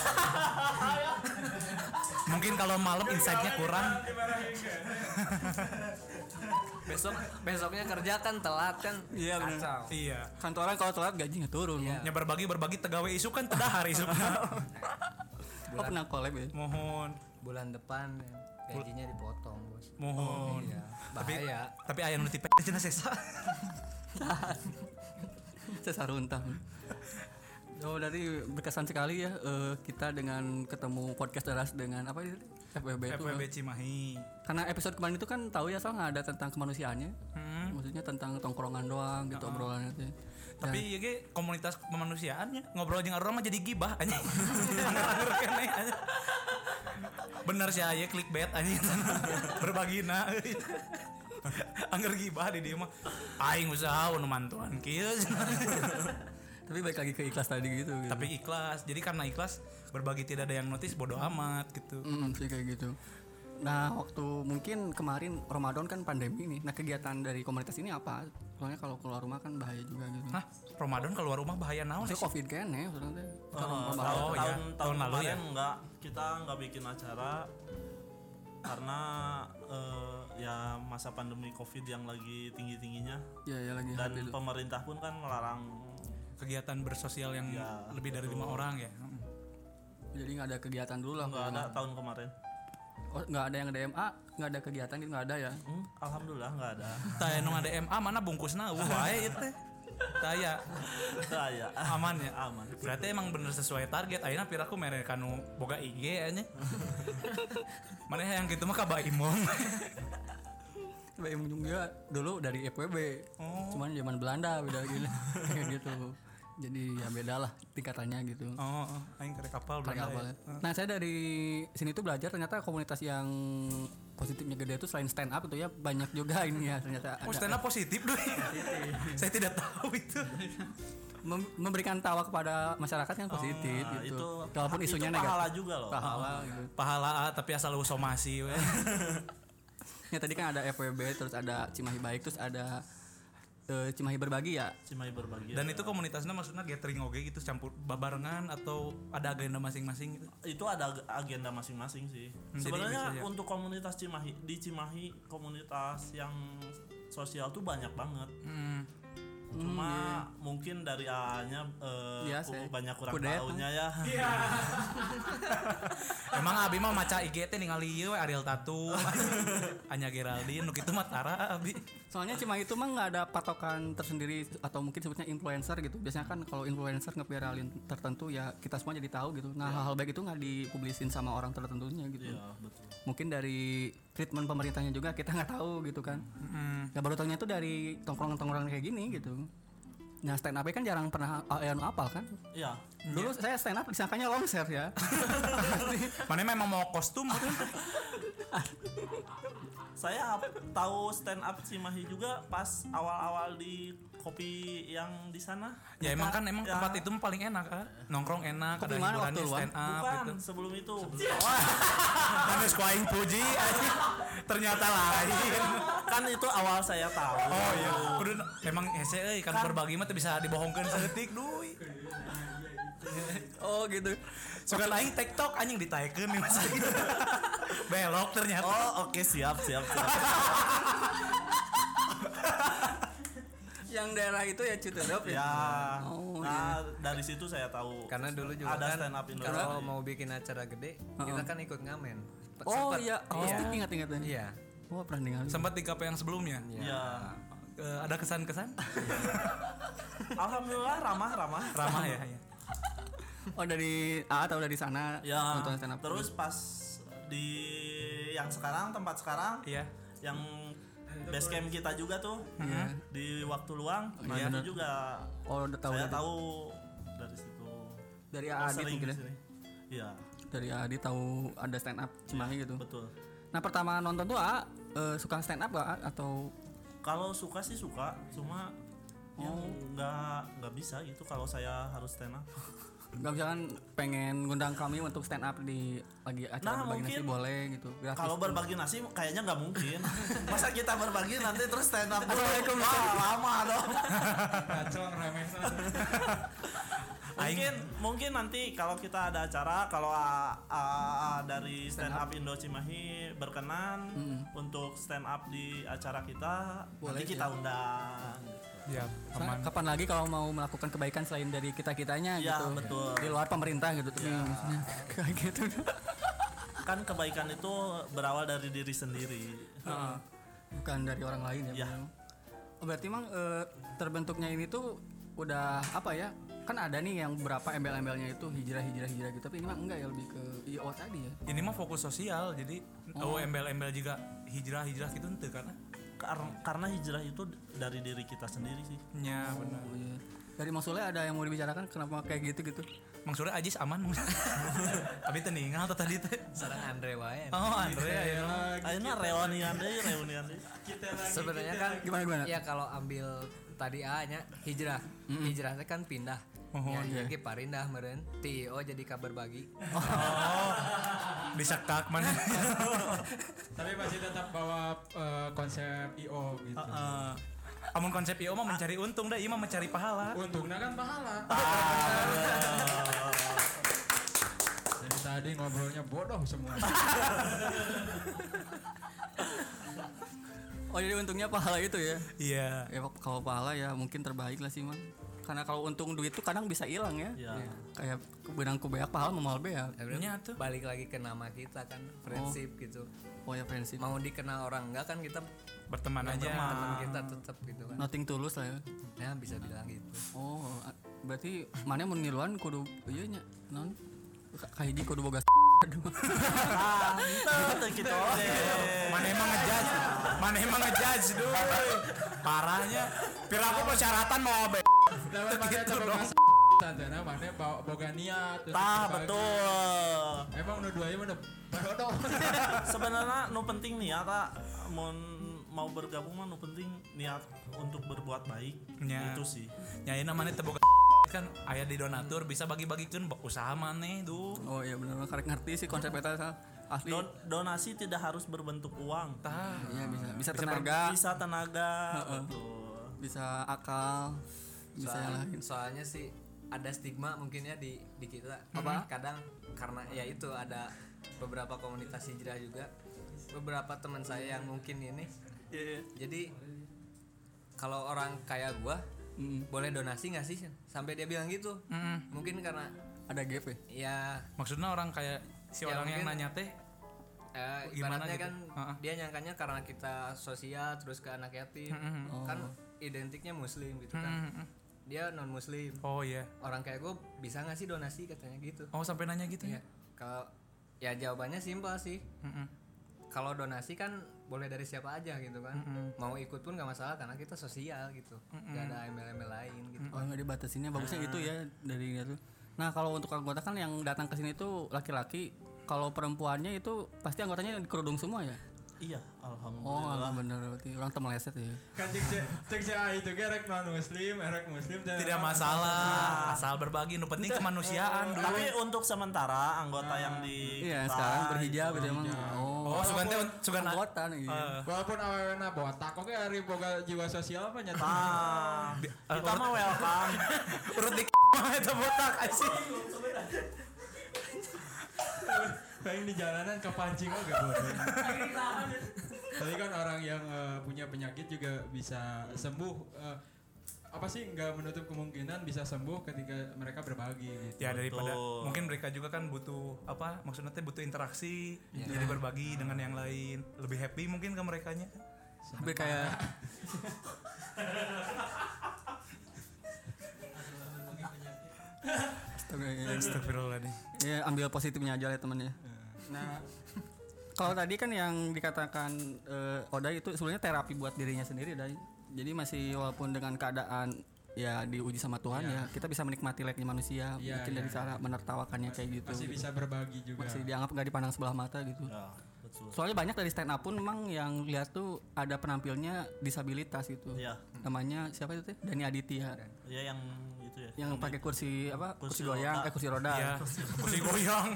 Mungkin kalau malam insight-nya kurang.
besok besoknya kerja kan telat kan
Iya,
kacau
Iya.
Kantoran kalau telat gajinya turun.
Iya.
Nya berbagi berbagi tegawe isu kan tedahar isu.
Oh pernah collab ya?
mohon,
bulan depan ya, gajinya dipotong bos
mohon.
iya
Tapi
bahaya
tapi aya nu tipe cenah sesa.
Saya saruntah. Oh dari berkesan sekali ya eh, kita dengan ketemu podcast deras dengan apa itu FWB itu.
FWB Cimahi.
Karena episode kemarin itu kan tahu ya soal nggak ada tentang kemanusiaannya.
Hmm.
Maksudnya tentang tongkrongan doang gitu obrolannya tuh.
Tapi ya ge komunitas kemanusiaannya ngobrol jeung orang mah jadi gibah anjing. Anger kene. Bener sih aya clickbait anjing. Berbagina. Anger gibah di dia mah. Aing usaha nu mantuan kieu.
Tapi balik lagi ke ikhlas tadi gitu. gitu.
Tapi ikhlas. Jadi karena ikhlas berbagi tidak ada yang notice bodoh amat gitu.
Mm, sih kayak gitu. Nah waktu mungkin kemarin Ramadan kan pandemi nih. Nah kegiatan dari komunitas ini apa? Soalnya kalau keluar rumah kan bahaya juga gitu.
Hah, Ramadan keluar rumah bahaya naon sih?
covid kan ya
tahun,
bahaya.
Oh, iya.
tahun,
Tahun
tahun
lalu ya?
enggak kita nggak bikin acara karena eh, ya masa pandemi covid yang lagi tinggi tingginya
Ya ya lagi
dan pemerintah pun kan melarang
Kegiatan bersosial yang
Ya,
lebih dari lima orang ya.
Jadi nggak ada kegiatan dulu lah.
nggak ada tahun kemarin
Oh, nggak ada yang DMA, nggak ada kegiatan itu nggak ada ya.
Hmm, alhamdulillah nggak ada
Taya nu ada MA mana bungkusna wah wae teh. Taya
saya
aman ya.
aman
Berarti emang bener sesuai target. Ayeuna piraku mere kanu boga IG nya. Mana yang gitu mah ka Baimong.
Coba yang juga dulu dari FWB,
Oh.
cuman zaman Belanda beda gitu, kayak gitu. Jadi ya beda lah tingkatannya gitu.
Oh, oh, aing kerek kapal Belanda
apa
ya.
ya. Nah saya dari sini tuh belajar ternyata komunitas yang positifnya gede itu selain stand up itu ya banyak juga ini ya ternyata
Oh,
ada
stand up positif doi. Saya tidak tahu itu.
mem- memberikan tawa kepada masyarakat yang positif
Nah,
gitu.
itu
Walaupun
itu
isunya
pahala
negatif.
juga loh
Pahala gitu.
Pahala ah, tapi asal somasi.
Ya tadi kan ada FWB terus ada Cimahi Baik terus ada eh, Cimahi Berbagi ya.
Cimahi berbagi
Dan itu komunitasnya maksudnya gathering oge gitu campur babarengan atau ada agenda masing-masing gitu.
itu ada ag- agenda masing-masing sih.
Hmm,
Sebenarnya
ya.
untuk komunitas Cimahi di Cimahi komunitas yang sosial tuh banyak banget.
Hmm.
Cuma mungkin dari A-nya eh,
Iya,
ku-
saya-
banyak kurang
kudet,
tahunya ya.
Emang abi mah maca IG teh ningali ieu Ariel Tatum. Anya Geraldine nu kitu mah tara abi.
Soalnya Cimahi itu mah nggak ada patokan tersendiri atau mungkin sebutnya influencer gitu. Biasanya kan kalau influencer ngeviralin tertentu ya kita semua jadi tahu gitu. Nah hal-hal baik itu nggak dipublisin sama orang tertentunya gitu.
Iya, betul.
Mungkin dari treatment pemerintahnya juga kita nggak tahu gitu kan.
Hmm.
Ya baru tahunya itu dari tongkrongan-tongkrongan kayak gini gitu. Nah stand up kan jarang pernah uh, yang apal kan.
Iya.
Dulu saya stand up disangkanya longser ya.
Mana memang mau kostum
Saya tahu stand up Cimahi juga pas awal-awal di kopi yang di sana.
Ya emang kan emang
Ya.
tempat itu paling enak kan. Nongkrong enak,
Kopi
ada
mana
hiburannya
waktu luang?
stand up
Bukan
gitu.
sebelum itu.
Terus ku aing puji ternyata lain.
kan itu awal saya tahu.
Oh iya, kudu emang hese euy kan berbagi mah bisa dibohongkeun saeutik duy.
oh gitu.
Suka aing TikTok anjing ditaekeun nih gitu. Belok ternyata.
Oh oke siap siap siap.
Yang daerah itu ya Citedop ya.
ya.
Oh,
nah dari situ saya tahu.
karena dulu juga
ada
kan
stand up Indonesia.
kalau mau bikin acara gede kita kan ikut ngamen
Oh
sempet-
iya, akustik ingat ingat ya.
iya
Oh pernah dengar.
Sempat di KP yang sebelumnya.
Ya.
Eh, ada kesan-kesan?
Alhamdulillah ramah ramah.
Ramah ya, ya.
Oh dari A atau dari sana
Ya.
nonton stand up.
Terus pas di yang sekarang tempat sekarang
Iya.
yang base camp kita juga tuh di waktu luang
iya.
itu juga
Oh udah tahu
saya
dari,
tahu dari situ.
dari
Oh,
Adi mungkin ya.
Iya,
Dari Adi tahu ada stand up Cimahi gitu.
betul.
Nah pertama nonton tuh A eh, suka stand up gak A? atau
Kalau suka sih suka, cuma
Oh.
nggak nggak bisa gitu kalau saya harus stand up.
nggak misalkan pengen ngundang kami untuk stand up di lagi acara
Nah,
berbagi nasi
mungkin
boleh gitu gratis
Kalau berbagi nasi kayaknya nggak mungkin. Masa kita berbagi nanti terus stand up.
Assalamualaikum.
Wah, lama dong.
Kacau remeh
mungkin mungkin nanti kalau kita ada acara kalau ah, dari stand up Indo Cimahi berkenan untuk stand up di acara kita
Boleh
nanti kita undang.
Ya,
Soalnya
aman.
kapan lagi kalau mau melakukan kebaikan selain dari kita kitanya
Iya,
gitu?
betul.
di luar pemerintah gitu maksudnya. Kayak gitu.
Kan kebaikan itu berawal dari diri sendiri.
bukan dari orang lain ya,
Iya.
benar. Oh, berarti emang eh, terbentuknya ini tuh udah apa ya? Kan ada nih yang berapa embel-embelnya itu hijrah hijrah hijrah gitu. Tapi ini mah enggak ya? Lebih ke IO tadi ya?
Ini mah fokus sosial, jadi oh, embel-embel juga hijrah-hijrah gitu ente karena
Kar- karena hijrah itu dari diri kita sendiri sih.
benar.
oh, iya. dari Mas Sule ada yang mau dibicarakan kenapa kayak gitu gitu
Mang Ajis aman. Tapi teningal tuh tadi teh.
Sarang Andre wae.
Oh, Andre ya.
Akhirnya reunian deh, reunian deh.
Sebenarnya kan
gimana gimana
ya kalau ambil tadi A nya hijrah. Hijrah teh kan pindah.
Oh,
ya,
iya.
jadi parindah meureun. TIO jadi kabar bagi.
Disekak mana?
Tapi masih tetap bawa eh, konsep IO gitu.
Heeh. Amun konsep IO mah mencari untung dah, ieu mah mencari pahala.
Untungnya kan pahala. Jadi tadi ngobrolnya bodoh semua.
oh jadi untungnya pahala itu ya
Iya.
ya kalau pahala ya mungkin terbaik lah sih mang karena kalau untung duit tuh kadang bisa hilang ya
Iya.
kayak benang kubeak pahala memal beak
Nya tuh.
Balik lagi ke nama kita kan, prinsip gitu.
oh ya friendship
Mau dikenal orang enggak kan kita
Berteman aja.
teman kita tetap gitu kan.
nothing tulus lah ya
Ya bisa bilang gitu.
oh berarti mana mau niluan kudu iya nya non kayak kudu boga aduh
Ah, itu gitu.
Mana emang ngejudge? Mana emang ngejudge duh. Parahnya. Pira aku persyaratan mau be.
Lawan mana coba mana bawa boga niat.
Tah betul.
Emang nu dua mana bodoh.
Sebenarnya nu penting niat tak mau mau bergabung mah nu penting niat untuk berbuat baik.
Nya.
Itu sih.
Nyain namanya teboga kan ayah di donatur bisa bagi-bagikeun usaha maneh duh.
oh iya benar karek ngerti sih konsep eta asli
Don- donasi tidak harus berbentuk uang.
Tah.
iya bisa bisa tenaga
Bisa tenaga. Betul.
bisa akal
Soalnya, soalnya sih ada stigma mungkin ya di di kita. Apa? Kadang karena ya itu ada beberapa komunitas hijrah juga. Beberapa teman saya yang mungkin ini.
Iya.
jadi kalau orang kayak gua
Mm.
boleh donasi nggak sih sampai dia bilang gitu.
Mm-mm.
mungkin karena
ada gap ya?
Ya
Maksudnya orang kayak si
Ya,
orang yang
mungkin-
nanya teh
eh,
Gimana gitu?
kan
Heeh.
dia nyangkanya karena kita sosial terus ke anak yatim. Kan identiknya muslim gitu kan.
Mm-mm.
Dia non muslim
Oh iya.
orang kayak gue bisa nggak sih donasi? Katanya gitu.
Oh sampai nanya gitu
ya?
Ya.
kalau ya jawabannya simpel sih.
Mm-mm.
kalau donasi kan boleh dari siapa aja gitu kan. Mau ikut pun nggak masalah karena kita sosial gitu. Nggak ada email-email lain gitu.
Oh nggak dibatasinnya. Bagusnya itu ya dari itu nah kalau untuk anggota kan yang datang ke sini tuh laki-laki. Kalau perempuannya itu pasti anggotanya kerudung semua ya
Iya,
oh
alhamdulillah.
berarti orang temeleset ya
Kan cek cek cek si A itu ge rek non muslim, rek muslim dan
Tidak masalah, asal berbagi. Nu penting kemanusiaan dulu.
Tapi untuk sementara anggota yang di
iya
kita
sekarang berhijab gitu emang oh
Oh, sugan teh sugan
anggota nih
Eh,
Walaupun awalnya botak, oke hari boga jiwa sosial apa nyata.
Ah, kita mah welcome.
urut di mah eta botak anjing.
Paling di jalanan kepancing bodoh. Tapi kan orang yang eh, punya penyakit juga bisa sembuh. eh, apa sih nggak menutup kemungkinan bisa sembuh ketika mereka berbagi gitu.
Ya daripada
Betul.
mungkin mereka juga kan butuh apa? Maksudnya teh butuh interaksi, jadi berbagi dengan yang lain, lebih happy mungkin ke merekanya.
hampir kayak Astaga, ya.
Astagfirullahaladzim.
ya ambil positifnya aja ya teman ya nah kalau tadi kan yang dikatakan eh, Oda itu sebenarnya terapi buat dirinya sendiri Dai. jadi masih walaupun dengan keadaan ya diuji sama Tuhan ya kita bisa menikmati layaknya manusia
Iya,
mungkin
iya,
dari cara menertawakannya kayak gitu
Masih
gitu.
bisa berbagi juga.
masih dianggap nggak dipandang sebelah mata gitu
Ya, betul.
soalnya banyak dari stand up pun memang yang lihat tuh ada penampilnya disabilitas gitu
Iya.
namanya siapa itu teh Dani Aditya
Ya yang itu ya.
Yang pakai kursi apa kursi,
Kursi
goyang
roda.
eh kursi roda
Iya. Kursi goyang.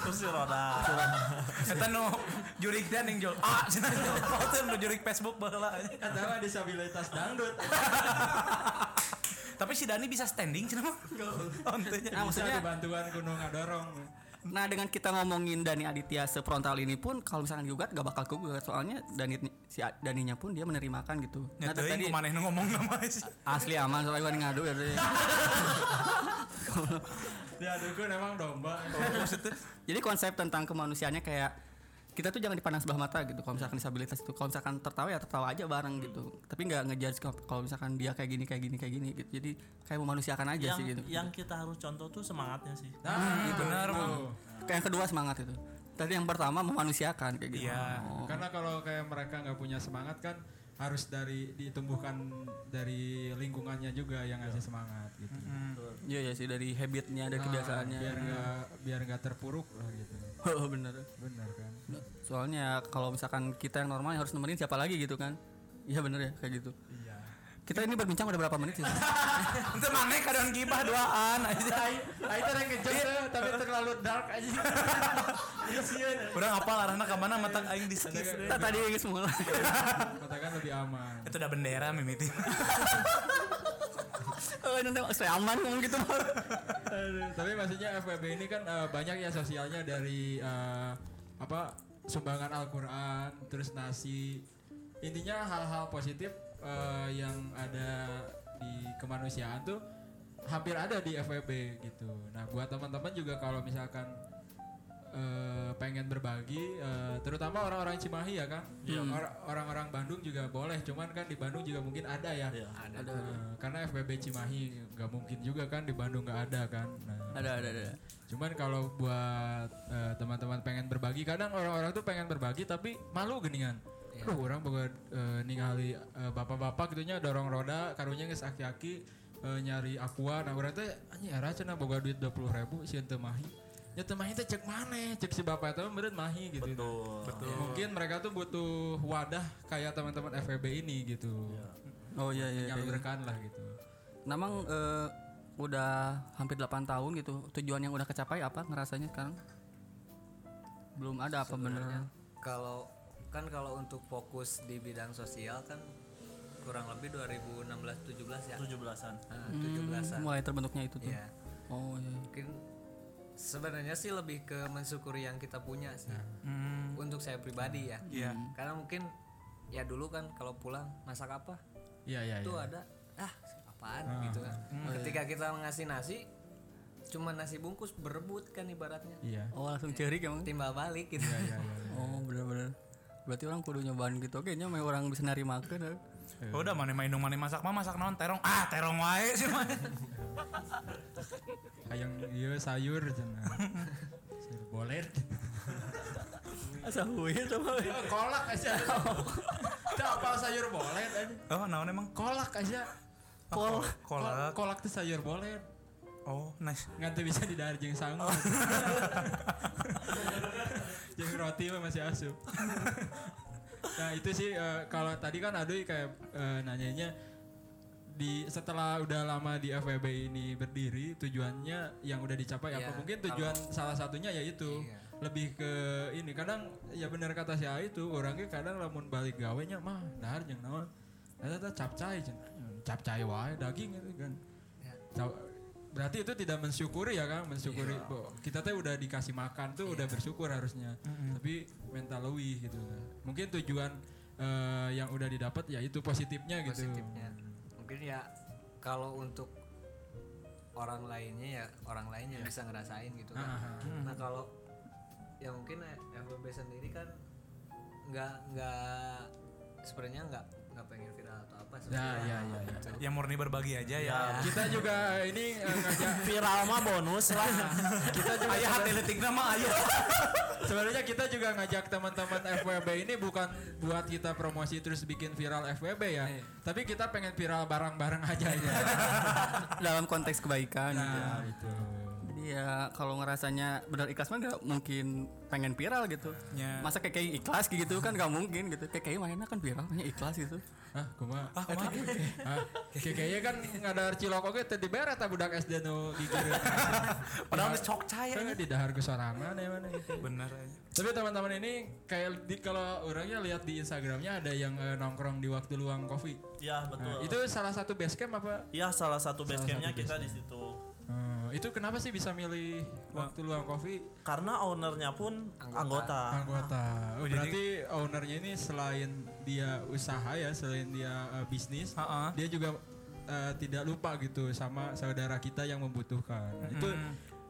kursi roda
Eta nu jurik dan yang jual. Ah, foto nu jurik Facebook baheula.
Kata mah disabilitas dangdut.
Tapi si Dani bisa standing cenah mah. Oh,
maksudnya
bantuan gunung ngadorong.
Nah dengan kita ngomongin Dani Aditya sefrontal ini pun kalau misalkan digugat gak bakal kegugat soalnya Dani si Daninya pun dia menerimakan gitu.
Ya
Nah tadi
kumaneh nu ngomong nama sih.
asli aman soalnya gua ngadu ya. tadi.
Dia dukun emang domba.
Jadi konsep tentang kemanusiaannya kayak kita tuh jangan dipandang sebelah mata gitu kalau misalkan disabilitas itu kalau misalkan tertawa ya tertawa aja bareng gitu tapi nggak ngejudge kalau- misalkan dia kayak gini kayak gini kayak gini gitu jadi kayak memanusiakan aja
yang
sih gitu
yang kita harus contoh tuh semangatnya sih
Nah,
Bener,
benar.
Bang.
kayak yang kedua semangat itu tadi yang pertama memanusiakan kayak gitu
Iya.
Oh.
Karena kalau kayak mereka nggak punya semangat kan harus dari ditumbuhkan dari lingkungannya juga yang ngasih semangat gitu.
Iya ya sih dari habitnya dari kebiasaannya.
Biar nggak biar nggak terpuruk lah gitu.
Oh bener.
Benar kan?
Soalnya kalau misalkan kita yang normal yang harus nemenin siapa lagi gitu kan? Iya bener ya kayak gitu.
Iya.
Kita ini berbincang udah berapa menit sih?
Ente maneh kadang gibah duaan aja.
Itu yang kejam tuh, tapi terlalu dark aja. Iya sih.
Udah ngapal arahna ka mana mata aing di skis.
Kita tadi yang semula.
Katakan lebih aman.
Itu udah bendera mimiti.
Oh nanti saya aman ngomong gitu.
Aduh, tapi maksudnya FWB ini kan eh, banyak ya sosialnya dari eh, apa sumbangan Al-Qur'an, terus nasi. Intinya hal-hal positif eh, yang ada di kemanusiaan tuh hampir ada di FWB gitu. Nah, buat teman-teman juga kalau misalkan eh, pengen berbagi eh, terutama orang-orang Cimahi ya kan. Or- Orang-orang Bandung juga boleh, cuman kan di Bandung juga mungkin ada ya.
Iya.
Eh, karena FBB Cimahi nggak mungkin juga kan di Bandung nggak ada kan. Nah,
Ada ada ada.
cuman kalau buat eh, teman-teman pengen berbagi, kadang orang-orang tuh pengen berbagi tapi malu geningan. Aduh, orang buat ningali eh, bapak-bapak gitunya dorong roda, karunya geus aki-aki eh, nyari aqua. Nah, urang teh anjing era cenah boga duit 20.000 ribu si teu mahi. Ya mahi teh cek maneh, cek si bapak itu meureun mahi gitu.
Betul.
Ya, mungkin mereka tuh butuh wadah kayak teman-teman FEB ini gitu.
Oh iya iya. iya.
Menyalurkan lah gitu.
Namang eh, udah hampir 8 tahun gitu. Tujuan yang udah kecapai apa ngerasanya sekarang? Belum ada apa bener?
Kalau kan kalau untuk fokus di bidang sosial kan kurang lebih 2016 17 ya.
17-an.
Nah, 17-an.
Mulai terbentuknya itu tuh.
Iya.
Oh iya.
Mungkin sebenarnya sih lebih ke mensyukuri yang kita punya sih.
Hmm.
Untuk saya pribadi ya.
Iya.
Karena mungkin ya dulu kan kalau pulang masak apa?
Iya iya
Itu
iya.
ada ah apaan gitu kan. Ketika kita ngasih nasi cuma nasi bungkus berebut kan ibaratnya.
Iya.
Oh langsung cerik emang.
Timbal balik gitu.
Iya iya.
Oh bener-bener. Berarti orang kudu nyobaan gitu. Oke, nya orang bisa nari makan.
Oh, udah mana main mana masak mah masak naon terong. Ah, terong wae sih mah.
Hayang ieu sayur cenah. Sayur bolet.
Asa huir sama.
kolak aja. Teu apa sayur bolet aja.
Oh, naon emang?
Kolak aja.
Kol kolak.
Kolak tuh sayur bolet.
Oh, nice.
Nganti bisa didahar jeung sangu. jeung roti mah masih asup. nah, itu sih eh, kalau tadi kan Aduy kayak eh, nanyanya di setelah udah lama di FWB ini berdiri tujuannya yang udah dicapai
Iya,
apa mungkin tujuan salah satunya yaitu
Iya.
lebih ke ini kadang ya benar kata si A itu orangnya kadang lamun balik gawenya mah dahar jeung naon? Eta capcay cenah capcay wae daging itu kan.
Ya.
Berarti itu tidak mensyukuri ya kan mensyukuri bahwa kita teh udah dikasih makan tuh udah bersyukur harusnya. Tapi mental lebih gitu. Mungkin tujuan eh, yang udah didapat ya itu positifnya gitu.
Positifnya mungkin ya kalau untuk orang lainnya ya orang lain yang bisa ngerasain gitu kan.
Ah,
nah kalau ya mungkin FBB sendiri kan nggak nggak sebenarnya nggak nggak pengen apa
ya
sebenarnya
ya ya, ya.
Ya murni berbagi aja ya.
kita juga ini eh, ngajak
Viral mah bonus lah.
kita juga
Aya hati letik nama aya.
sebenarnya kita juga ngajak teman-teman FWB ini bukan buat kita promosi terus bikin viral FWB ya tapi kita pengen viral bareng-bareng aja ya
Dalam konteks kebaikan gitu.
nah itu
Jadi ya kalau ngerasanya benar ikhlas mah nggak mungkin pengen viral gitu
Ya.
masa kayak kayak ikhlas gitu kan nggak mungkin gitu kayak kayak mainnya kan viral hanya ikhlas gitu
Hah, kumaha?
Ah?
Hah, kayak kayaknya kan ngadar cilok oge teh diberet ta budak SD nu gigireun.
Padahal geus cok cai
Kan di dahar ke sorangan ya mana gitu.
Bener aja.
Tapi teman-teman ini kayak di, kalau orangnya lihat di Instagramnya ada yang eh, nongkrong di waktu luang kopi.
Ya betul.
Nah, itu salah satu base camp apa?
ya salah satu base
Salah
campnya
satu
kita
base
di situ.
Hmm, itu kenapa sih bisa milih waktu luang kopi
Karena ownernya pun anggota.
anggota? Oh,
Oh, jadi-
berarti ownernya ini selain dia usaha ya, selain dia eh, bisnis,
Heeh.
dia juga eh, tidak lupa gitu sama saudara kita yang membutuhkan. Itu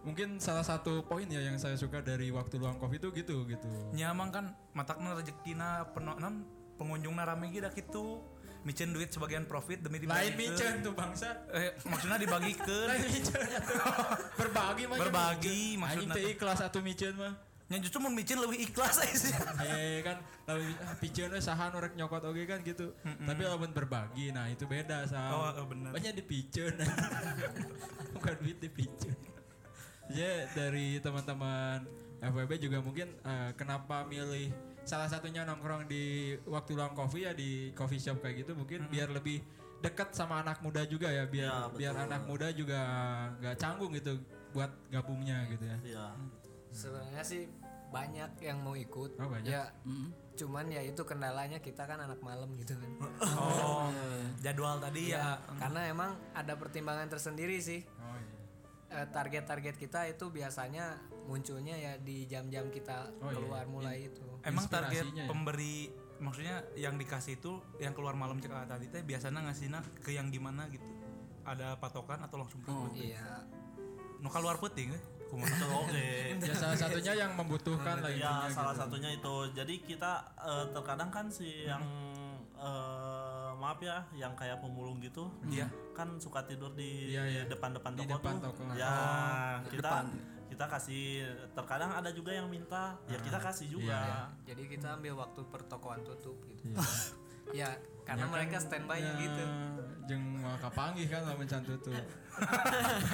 mungkin salah satu poin ya yang saya suka dari waktu luang kopi itu gitu gitu.
Nyamang kan matakna rezekina penuh non pengunjungna rame gitu gitu. Micen duit sebagian profit demi dibagi.
Lain micen tuh bangsa.
Eh, maksudnya dibagikan.
Lain micen. Berbagi mah.
Berbagi,
Anjing
maksudna
teh ikhlas satu micen mah.
Nya justru mun micen lebih ikhlas aja sih.
Eh kan lalu ah, piceun we saha nu rek nyokot oge kan gitu. Tapi lamun berbagi nah itu beda
Oh,
sama.
oh, bener.
Banyak dipiceun. Bukan duit dipiceun. Ya dari teman-teman FWB juga mungkin eh, kenapa milih salah satunya nongkrong di waktu luang coffee ya di coffee shop kayak gitu mungkin biar lebih dekat sama anak muda juga ya biar
Ya, betul.
biar anak muda juga nggak canggung gitu buat gabungnya gitu ya.
Iya.
Sebenarnya sih banyak yang mau ikut.
Oh, banyak.
Ya, cuman ya itu kendalanya kita kan anak malam gitu kan.
Oh, jadwal tadi ya.
Karena emang ada pertimbangan tersendiri sih.
Oh iya.
Eh, Target-target kita itu biasanya munculnya ya di jam-jam kita
Oh, iya.
keluar mulai itu.
Emang target
ya.
pemberi maksudnya yang dikasih itu yang keluar malam cek tadi teh biasanya ngasihna ke yang gimana gitu. Ada patokan atau langsung ke
Iya.
Nu keluar puting eh. Kumaha
Oke.
Ya salah satunya yang membutuhkan lah
Ya salah
gitu.
satunya itu. Jadi kita eh, terkadang kan si yang eh, maaf ya, yang kayak pemulung gitu,
Iya.
kan suka tidur di
Iya, iya.
depan-depan
Di
toko
depan
tuh.
toko.
Ya kita
depan.
Kita kasih. Terkadang ada juga yang minta, ya kita kasih juga.
Jadi kita ambil waktu pertokoan tutup gitu. ya, karena mereka standby
Ya,
gitu.
Jeung mau kapanggih kan lamun can tutup.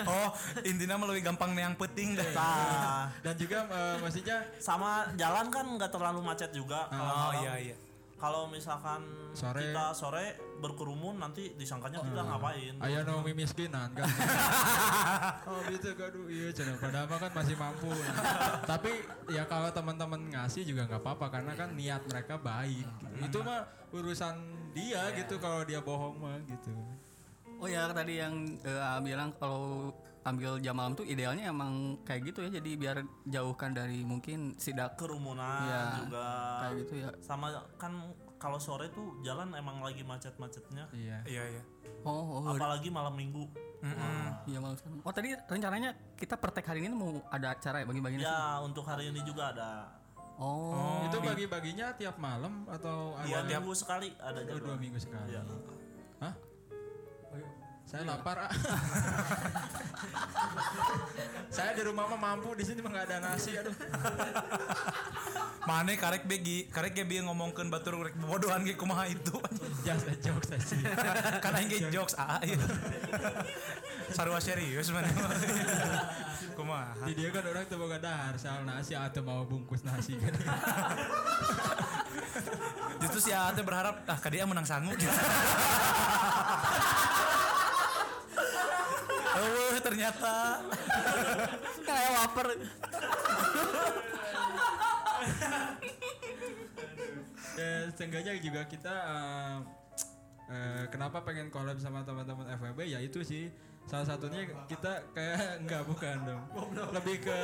Oh, intinya lebih gampang yang peting dah.
Nah,
Dan juga eh, maksudnya
sama jalan kan nggak terlalu macet juga. Kalau
Oh
malam.
iya iya.
Kalau misalkan
Sore.
kita sore berkerumun nanti disangkanya kita ngapain?
aya nu mimiskinan kan. oh gitu gaduh iya cenah padahal kan masih mampu. Tapi ya kalau teman-teman ngasih juga nggak apa-apa karena kan niat mereka baik. Itu mah urusan dia gitu kalau dia bohong mah gitu.
oh ya tadi yang eh, bilang kalau ambil jam malam tuh idealnya emang kayak gitu ya jadi biar jauhkan dari mungkin sidak
kerumunan
Iya,
juga
kayak gitu ya
sama kan kalau sore tuh jalan emang lagi macet-macetnya
Iya.
Iya iya.
oh, oh
apalagi malam minggu
iya malam sekarang. oh tadi rencananya kita pertek hari ini mau ada acara ya bagi-bagi
ya untuk hari ini juga ada
oh
Itu bagi-baginya tiap malam atau
dua
ada
minggu sekali ada
Oh, dua minggu sekali.
Iya.
Hah? Saya lapar ah. Saya di rumah mah mampu di sini mah nggak ada nasi aduh.
Mana karek begi, karek ge bieu ngomongkeun batur rek bodohan ge kumaha itu.
Just a joke saja.
kan aing ge jokes ah. Iya. Sarua serius mana. kumaha?
Di dia kan orang tuh boga dahar soal nasi atau mau bungkus nasi kan.
Justru si Ate berharap ah ka dia menang sangu gitu. Ternyata.
Kayak lapar
ya seenggaknya juga kita eh, eh, kenapa pengen collab sama teman-teman FWB ya itu sih. Salah satunya kita kayak enggak bukan dong. Lebih ke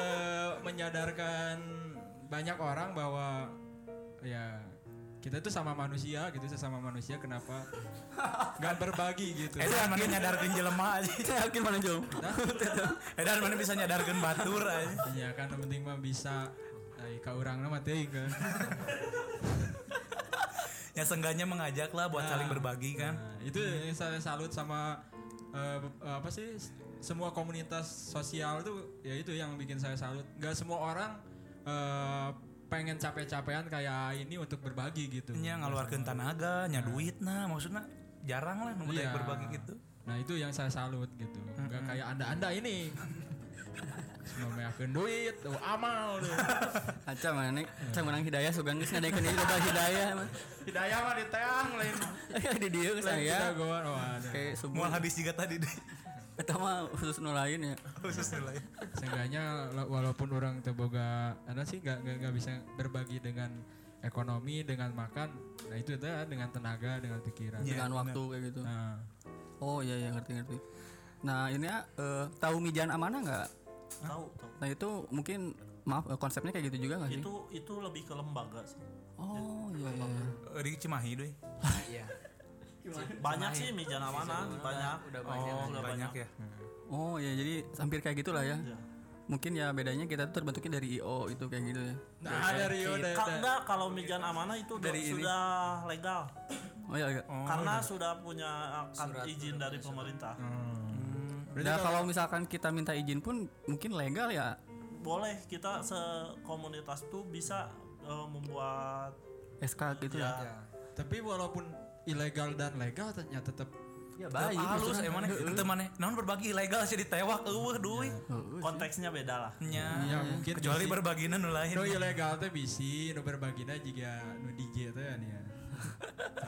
menyadarkan banyak orang bahwa ya kita itu sama manusia gitu sesama manusia kenapa nggak berbagi gitu
Edan mana nyadarkeun jelema aja.
yakin mana jauh
Edan mana bisa nyadarkeun batur aja.
ya kan yang penting mah bisa Ay, ka urang nama teuing kan
Ya seenggaknya mengajak lah buat saling berbagi kan.
Nah, itu yang saya salut sama eh, be- apa sih semua komunitas sosial itu ya itu yang bikin saya salut. Gak semua orang eh, pengen capek-capean kayak ini untuk berbagi gitu.
Nya ngaluarkeun tenaga, nya duit nah maksudnya jarang lah nu
Iya.
berbagi gitu.
Nah itu yang saya salut gitu. Gak kayak anda-anda ini. memeakeun duit tuh amal tuh
Aca mana Aca menang hidayah sugan geus ngadaikeun ieu loba hidayah mah.
hidayah mah lain
di dieu geus
lain kita
aya.
goan oh ada
Kayak subuh.
Mual hadis juga tadi deh.
Eta mah khusus nu lain ya.
Khusus nilai.
seenggaknya la- walaupun orang terboga ada sih nggak nggak bisa berbagi dengan ekonomi dengan makan nah itu teh dengan tenaga dengan pikiran
Dengan waktu kayak gitu.
nah
Oh iya iya ngerti ngerti. Nah ini ya eh, tahu mijan amanah nggak?
tahu tahu
Nah itu mungkin maaf eh, konsepnya kayak gitu juga nggak sih?
itu itu lebih ke lembaga sih
Oh iya iya. iya.
Eh, Di Cimahi deh.
Iya.
Banyak sih mijana mana banyak
Udah banyak.
Oh,
udah
banyak
banyak.
ya.
Oh ya jadi hampir kayak gitulah ya.
Iya.
Mungkin ya bedanya kita tuh terbentuknya dari IO itu kayak gitu ya.
nah dari udah
Ka- enggak kalau mijan amanah itu
Dari ini.
sudah legal
Oh iya. iya.
karena sudah punya kan izin dari pemerintah
Berarti
Nah kalau misalkan kita minta izin pun mungkin legal ya.
boleh kita sekomunitas tuh bisa eh, membuat
SK gitu ya.
ya
tapi walaupun ilegal dan legal ternyata tetap
Ya
Baik, halus emang itu mana? Naon berbagi ilegal sih ditewak eueuh duit.
konteksnya beda lah
Nya.
ya mungkin
Kecuali
bisi-
berbagina nu lain.
nu ilegal teh bisi nu berbagina juga nu DJ teh ya nih ya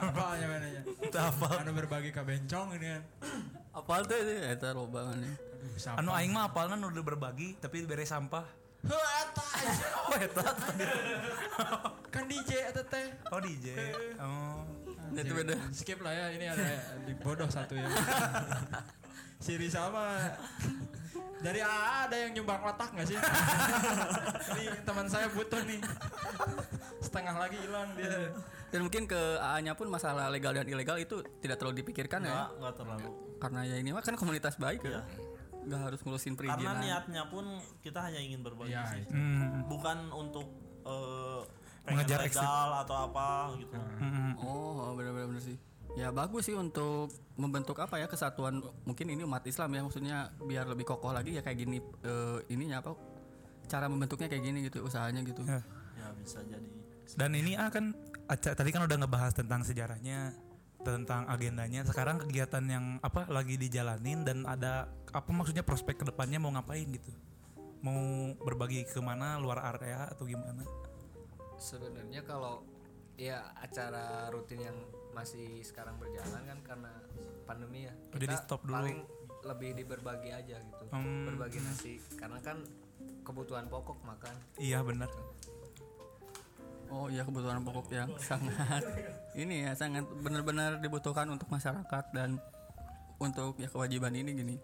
apa nya mana nya
apa?
anu berbagi ka bencong ini kan
Apal tuh itu eta loba
aduh sampah
Anu aing mah apalna nu udah berbagi tapi beres sampah.
Eta
Oh eta.
kan DJ eta teh
Oh DJ. Oh.
Itu beda.
skip lah ya ini ada di bodoh satu ya si Rizal mah dari AA ada yang nyumbang otak gak sih ini teman saya butuh nih setengah lagi hilang dia
Dan mungkin ke AA-nya pun masalah legal dan ilegal itu tidak terlalu dipikirkan ya.
nggak nggak terlalu
Karena ya ini mah kan komunitas baik ya. Nggak harus ngurusin
karena
perizinan.
niatnya pun kita hanya ingin berbagi
ya
sih
itu.
Hmm.
bukan untuk eh, pengen
Mengejar
legal atau apa gitu
Hmm.
Oh. Ya bagus sih untuk membentuk apa ya kesatuan mungkin ini umat Islam ya maksudnya biar lebih kokoh lagi ya kayak gini eh, ininya apa cara membentuknya kayak gini gitu usahanya gitu.
Ya.
ya bisa jadi
Dan ini ah kan tadi kan udah ngebahas tentang sejarahnya, tentang agendanya. Sekarang kegiatan yang apa lagi dijalanin dan ada apa maksudnya prospek ke depannya mau ngapain gitu? Mau berbagi ke mana luar area atau gimana?
Sebenarnya kalau ya acara rutin yang masih sekarang berjalan kan karena pandemi ya.
Oh, jadi stop dulu.
Paling lebih di berbagi aja gitu.
Hmm.
Berbagi nasi karena kan kebutuhan pokok makan.
Iya benar.
Oh iya kebutuhan pokok yang sangat ini ya sangat benar-benar dibutuhkan untuk masyarakat dan untuk ya kewajiban ini gini.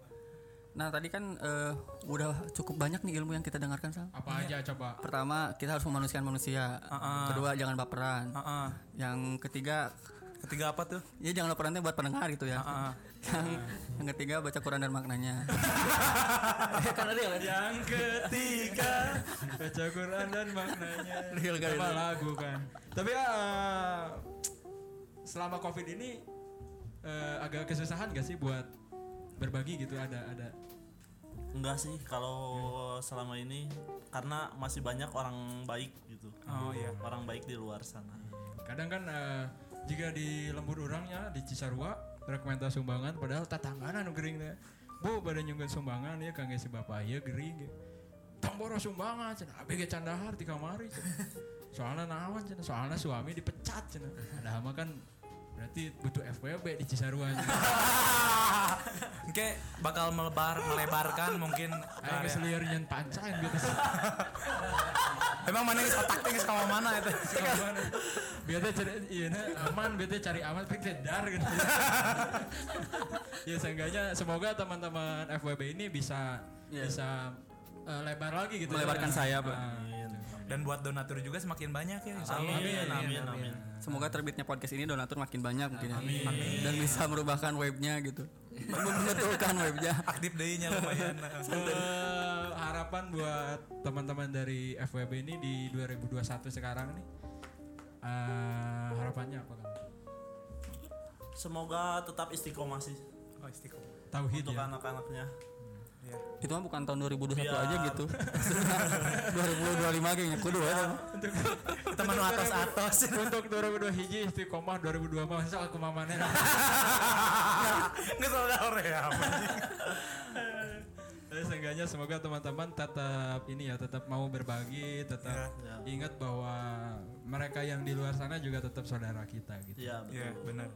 Nah tadi kan eh, udah cukup banyak nih ilmu yang kita dengarkan Sal.
apa aja coba
Pertama kita harus memanusiakan manusia. Kedua jangan baperan.
Heeh.
Yang ketiga
Ketiga apa tuh?
ya jangan baperan teh buat pendengar gitu ya.
Heeh.
yang yang ketiga baca Quran dan maknanya. Karena real ya.
yang ketiga baca Quran dan maknanya
Real
Sama
itu.
lagu kan tapi ah, selama covid ini eh, agak kesusahan gak sih buat berbagi gitu ada ada
enggak sih kalau selama ini karena masih banyak orang baik gitu
Oh iya.
orang baik di luar sana
kadang kan eh, jika di lembur orangnya di Cisarua rekomendasi sumbangan padahal tatangana nu gering teh. Bu pada nyungkeun sumbangan ya kangge si bapak ieu gering ge. Tong boros sumbangan cenah abi ge candahar di kamari soalnya naon cenah soalnya suami dipecat cenah. Ada mah kan berarti butuh FWB di Cisarua.
Oke, bakal melebar melebarkan mungkin ke
Ayo
area.
keseliar nyen pancain gitu.
Emang mana yang otak tinggi sama mana itu?
Biasa cari iya aman, biasa cari aman pikir dar gitu. ya seenggaknya semoga teman-teman FWB ini bisa
Iya.
bisa eh, lebar lagi gitu.
Melebarkan
ya.
sayap, Pak.
Dan buat donatur juga semakin banyak ya. insya Allah.
amin amin amin
Semoga terbitnya podcast ini donatur makin banyak mungkin ya. Dan bisa merubahkan webnya gitu. Membetulkan webnya.
Aktif deh-nya lumayan.
Eh, harapan buat teman-teman dari FWB ini di 2021 sekarang nih eh, harapannya apa kan?
semoga tetap istiqomah sih
Oh, istiqomah.
Tauhid
untuk
ya.
anak-anaknya
Iya.
Itu mah bukan tahun 2021
Biar-
aja gitu. 2025 kayaknya kudu ya.
Kita menu atas-atas.
Untuk 2002 hiji istiqomah 2002 mah masa aku mamane
Nggak salah orang ya.
Seenggaknya semoga teman-teman tetap ini ya tetap mau berbagi, tetap
Ya.
ingat bahwa mereka yang di luar sana juga tetap saudara kita gitu.
Iya
Iya,
betul.
benar.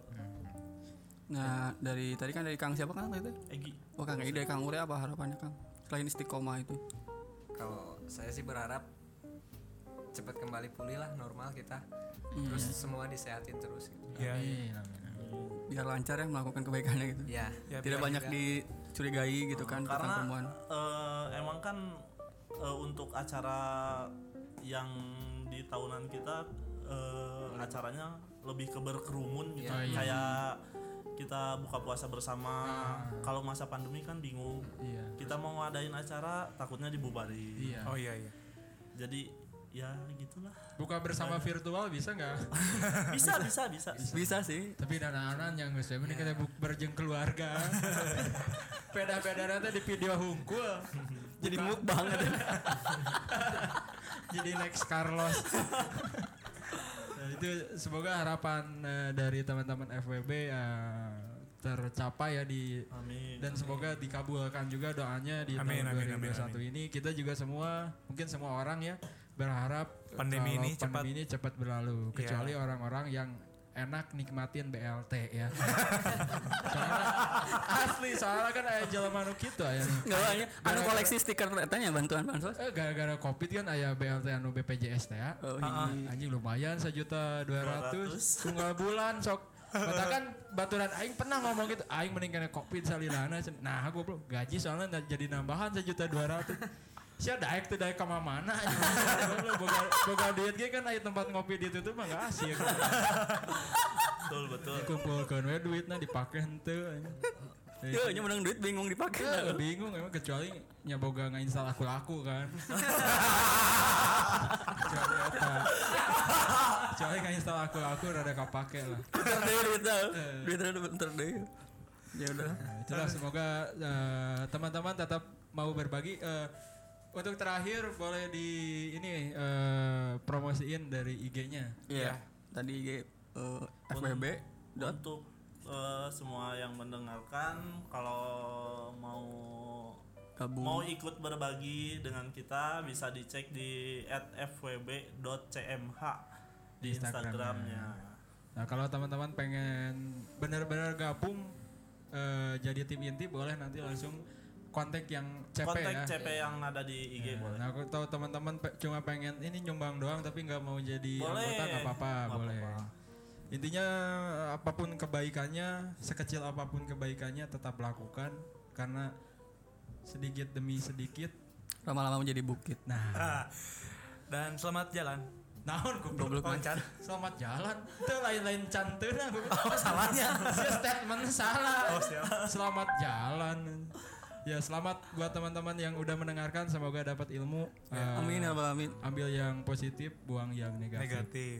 Nah, dari tadi kan dari Kang siapa Kang tadi?
Egi.
Oh, Kang Egi dari Kang Ure apa harapannya Kang? Selain istiqomah itu.
Kalau saya sih berharap cepat kembali pulih lah normal kita. Terus semua disehatin terus. Gitu.
Iya.
Amin, amin, amin.
Biar lancar ya melakukan kebaikannya gitu.
Ya.
Ya,
Tidak banyak
juga-
dicurigai gitu kan tentang
karena
perempuan.
eh, emang kan eh, untuk acara yang di tahunan kita eh, acaranya lebih ke berkerumun gitu
Oh, iya.
Kita buka puasa bersama kalau masa pandemi kan bingung
Iya.
kita mau ngadain acara takutnya dibubarin
Iya.
Oh iya iya.
jadi ya gitulah
Buka bersama virtual bisa nggak?
bisa bisa bisa
Bisa sih.
Tapi anak-anak yang geus ini kita berjeng keluarga. Peda-peda nanti di video hungkul.
Jadi mukbang gitu.
Jadi next Carlos. Itu semoga harapan eh, dari teman-teman FWB eh, tercapai ya di
amin
dan semoga dikabulkan juga doanya di
Amin,
tahun
amin,
2021
amin,
ini. Kita juga semua mungkin semua orang ya berharap
Pandemi
kalau
ini
pandemi
cepat-
ini cepat berlalu
Iya.
kecuali orang-orang yang enak nikmatin BLT ya. asli soalnya kan aya jelema nu kitu aya nu.
Enggak banyak. Anu koleksi stiker tanya bantuan bansos.
Eh, gara-gara covid kan aya BLT anu BPJS teh ya.
Oh, iya.
Anjing lumayan sejuta dua ratus tunggal bulan sok. Katakan baturan aing pernah ngomong gitu, aing mending kena covid salilana. Nah, aku bro gaji soalnya nggak jadi nambahan sejuta dua ratus. Sia daek tuh daek ke mana boga, boga duit ge kan aya tempat ngopi ditutup mah gak asik.
betul betul
Dikumpulkeun we duitna dipake henteu.
Yo, nya menang duit bingung dipakai.
Ya, bingung emang kecuali nyaboga ngainstal aku laku kan. kecuali apa? kecuali ngainstal aku laku rada kapake lah.
Bentar deh duit tau. Duit tau bentar deh. Ya udah.
Nah, itulah semoga eh, teman-teman tetap mau berbagi. Eh, untuk terakhir boleh di ini eh, promosiin dari IG-nya.
Iya. Tadi IG eh, FBB dot
untuk eh, semua yang mendengarkan kalau mau
gabung.
mau ikut berbagi dengan kita bisa dicek di @fwb.cmh di
Di Instagramnya. Nah kalau teman-teman pengen benar-benar gabung eh, jadi tim inti boleh nanti langsung kontak yang CP
Kontak
ya.
CP yang ada di IG
Ya,
boleh.
Nah aku tahu teman-teman pe- cuma pengen ini nyumbang doang tapi nggak mau jadi
Boleh.
anggota nggak apa-apa boleh.
apa-apa.
Intinya apa pun kebaikannya, sekecil apa pun kebaikannya tetap lakukan karena sedikit demi sedikit.
Lama-lama menjadi bukit.
Nah,
Ah, Dan selamat jalan.
naon goblok
Lancar.
Selamat jalan. Itu lain-lain canteuna.
Oh, salahnya.
Statement salah.
Oh, siap.
Selamat jalan. Ya selamat buat teman-teman yang udah mendengarkan semoga dapat ilmu. Eh,
Amin ya rabbal alamin.
ambil yang positif, buang yang negatif.
Negatif.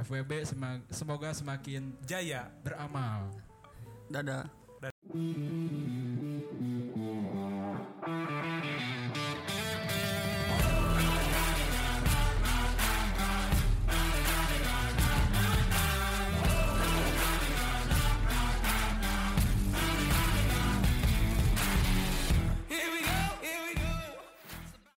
FWB semoga semakin
Jaya.
beramal.
Dadah.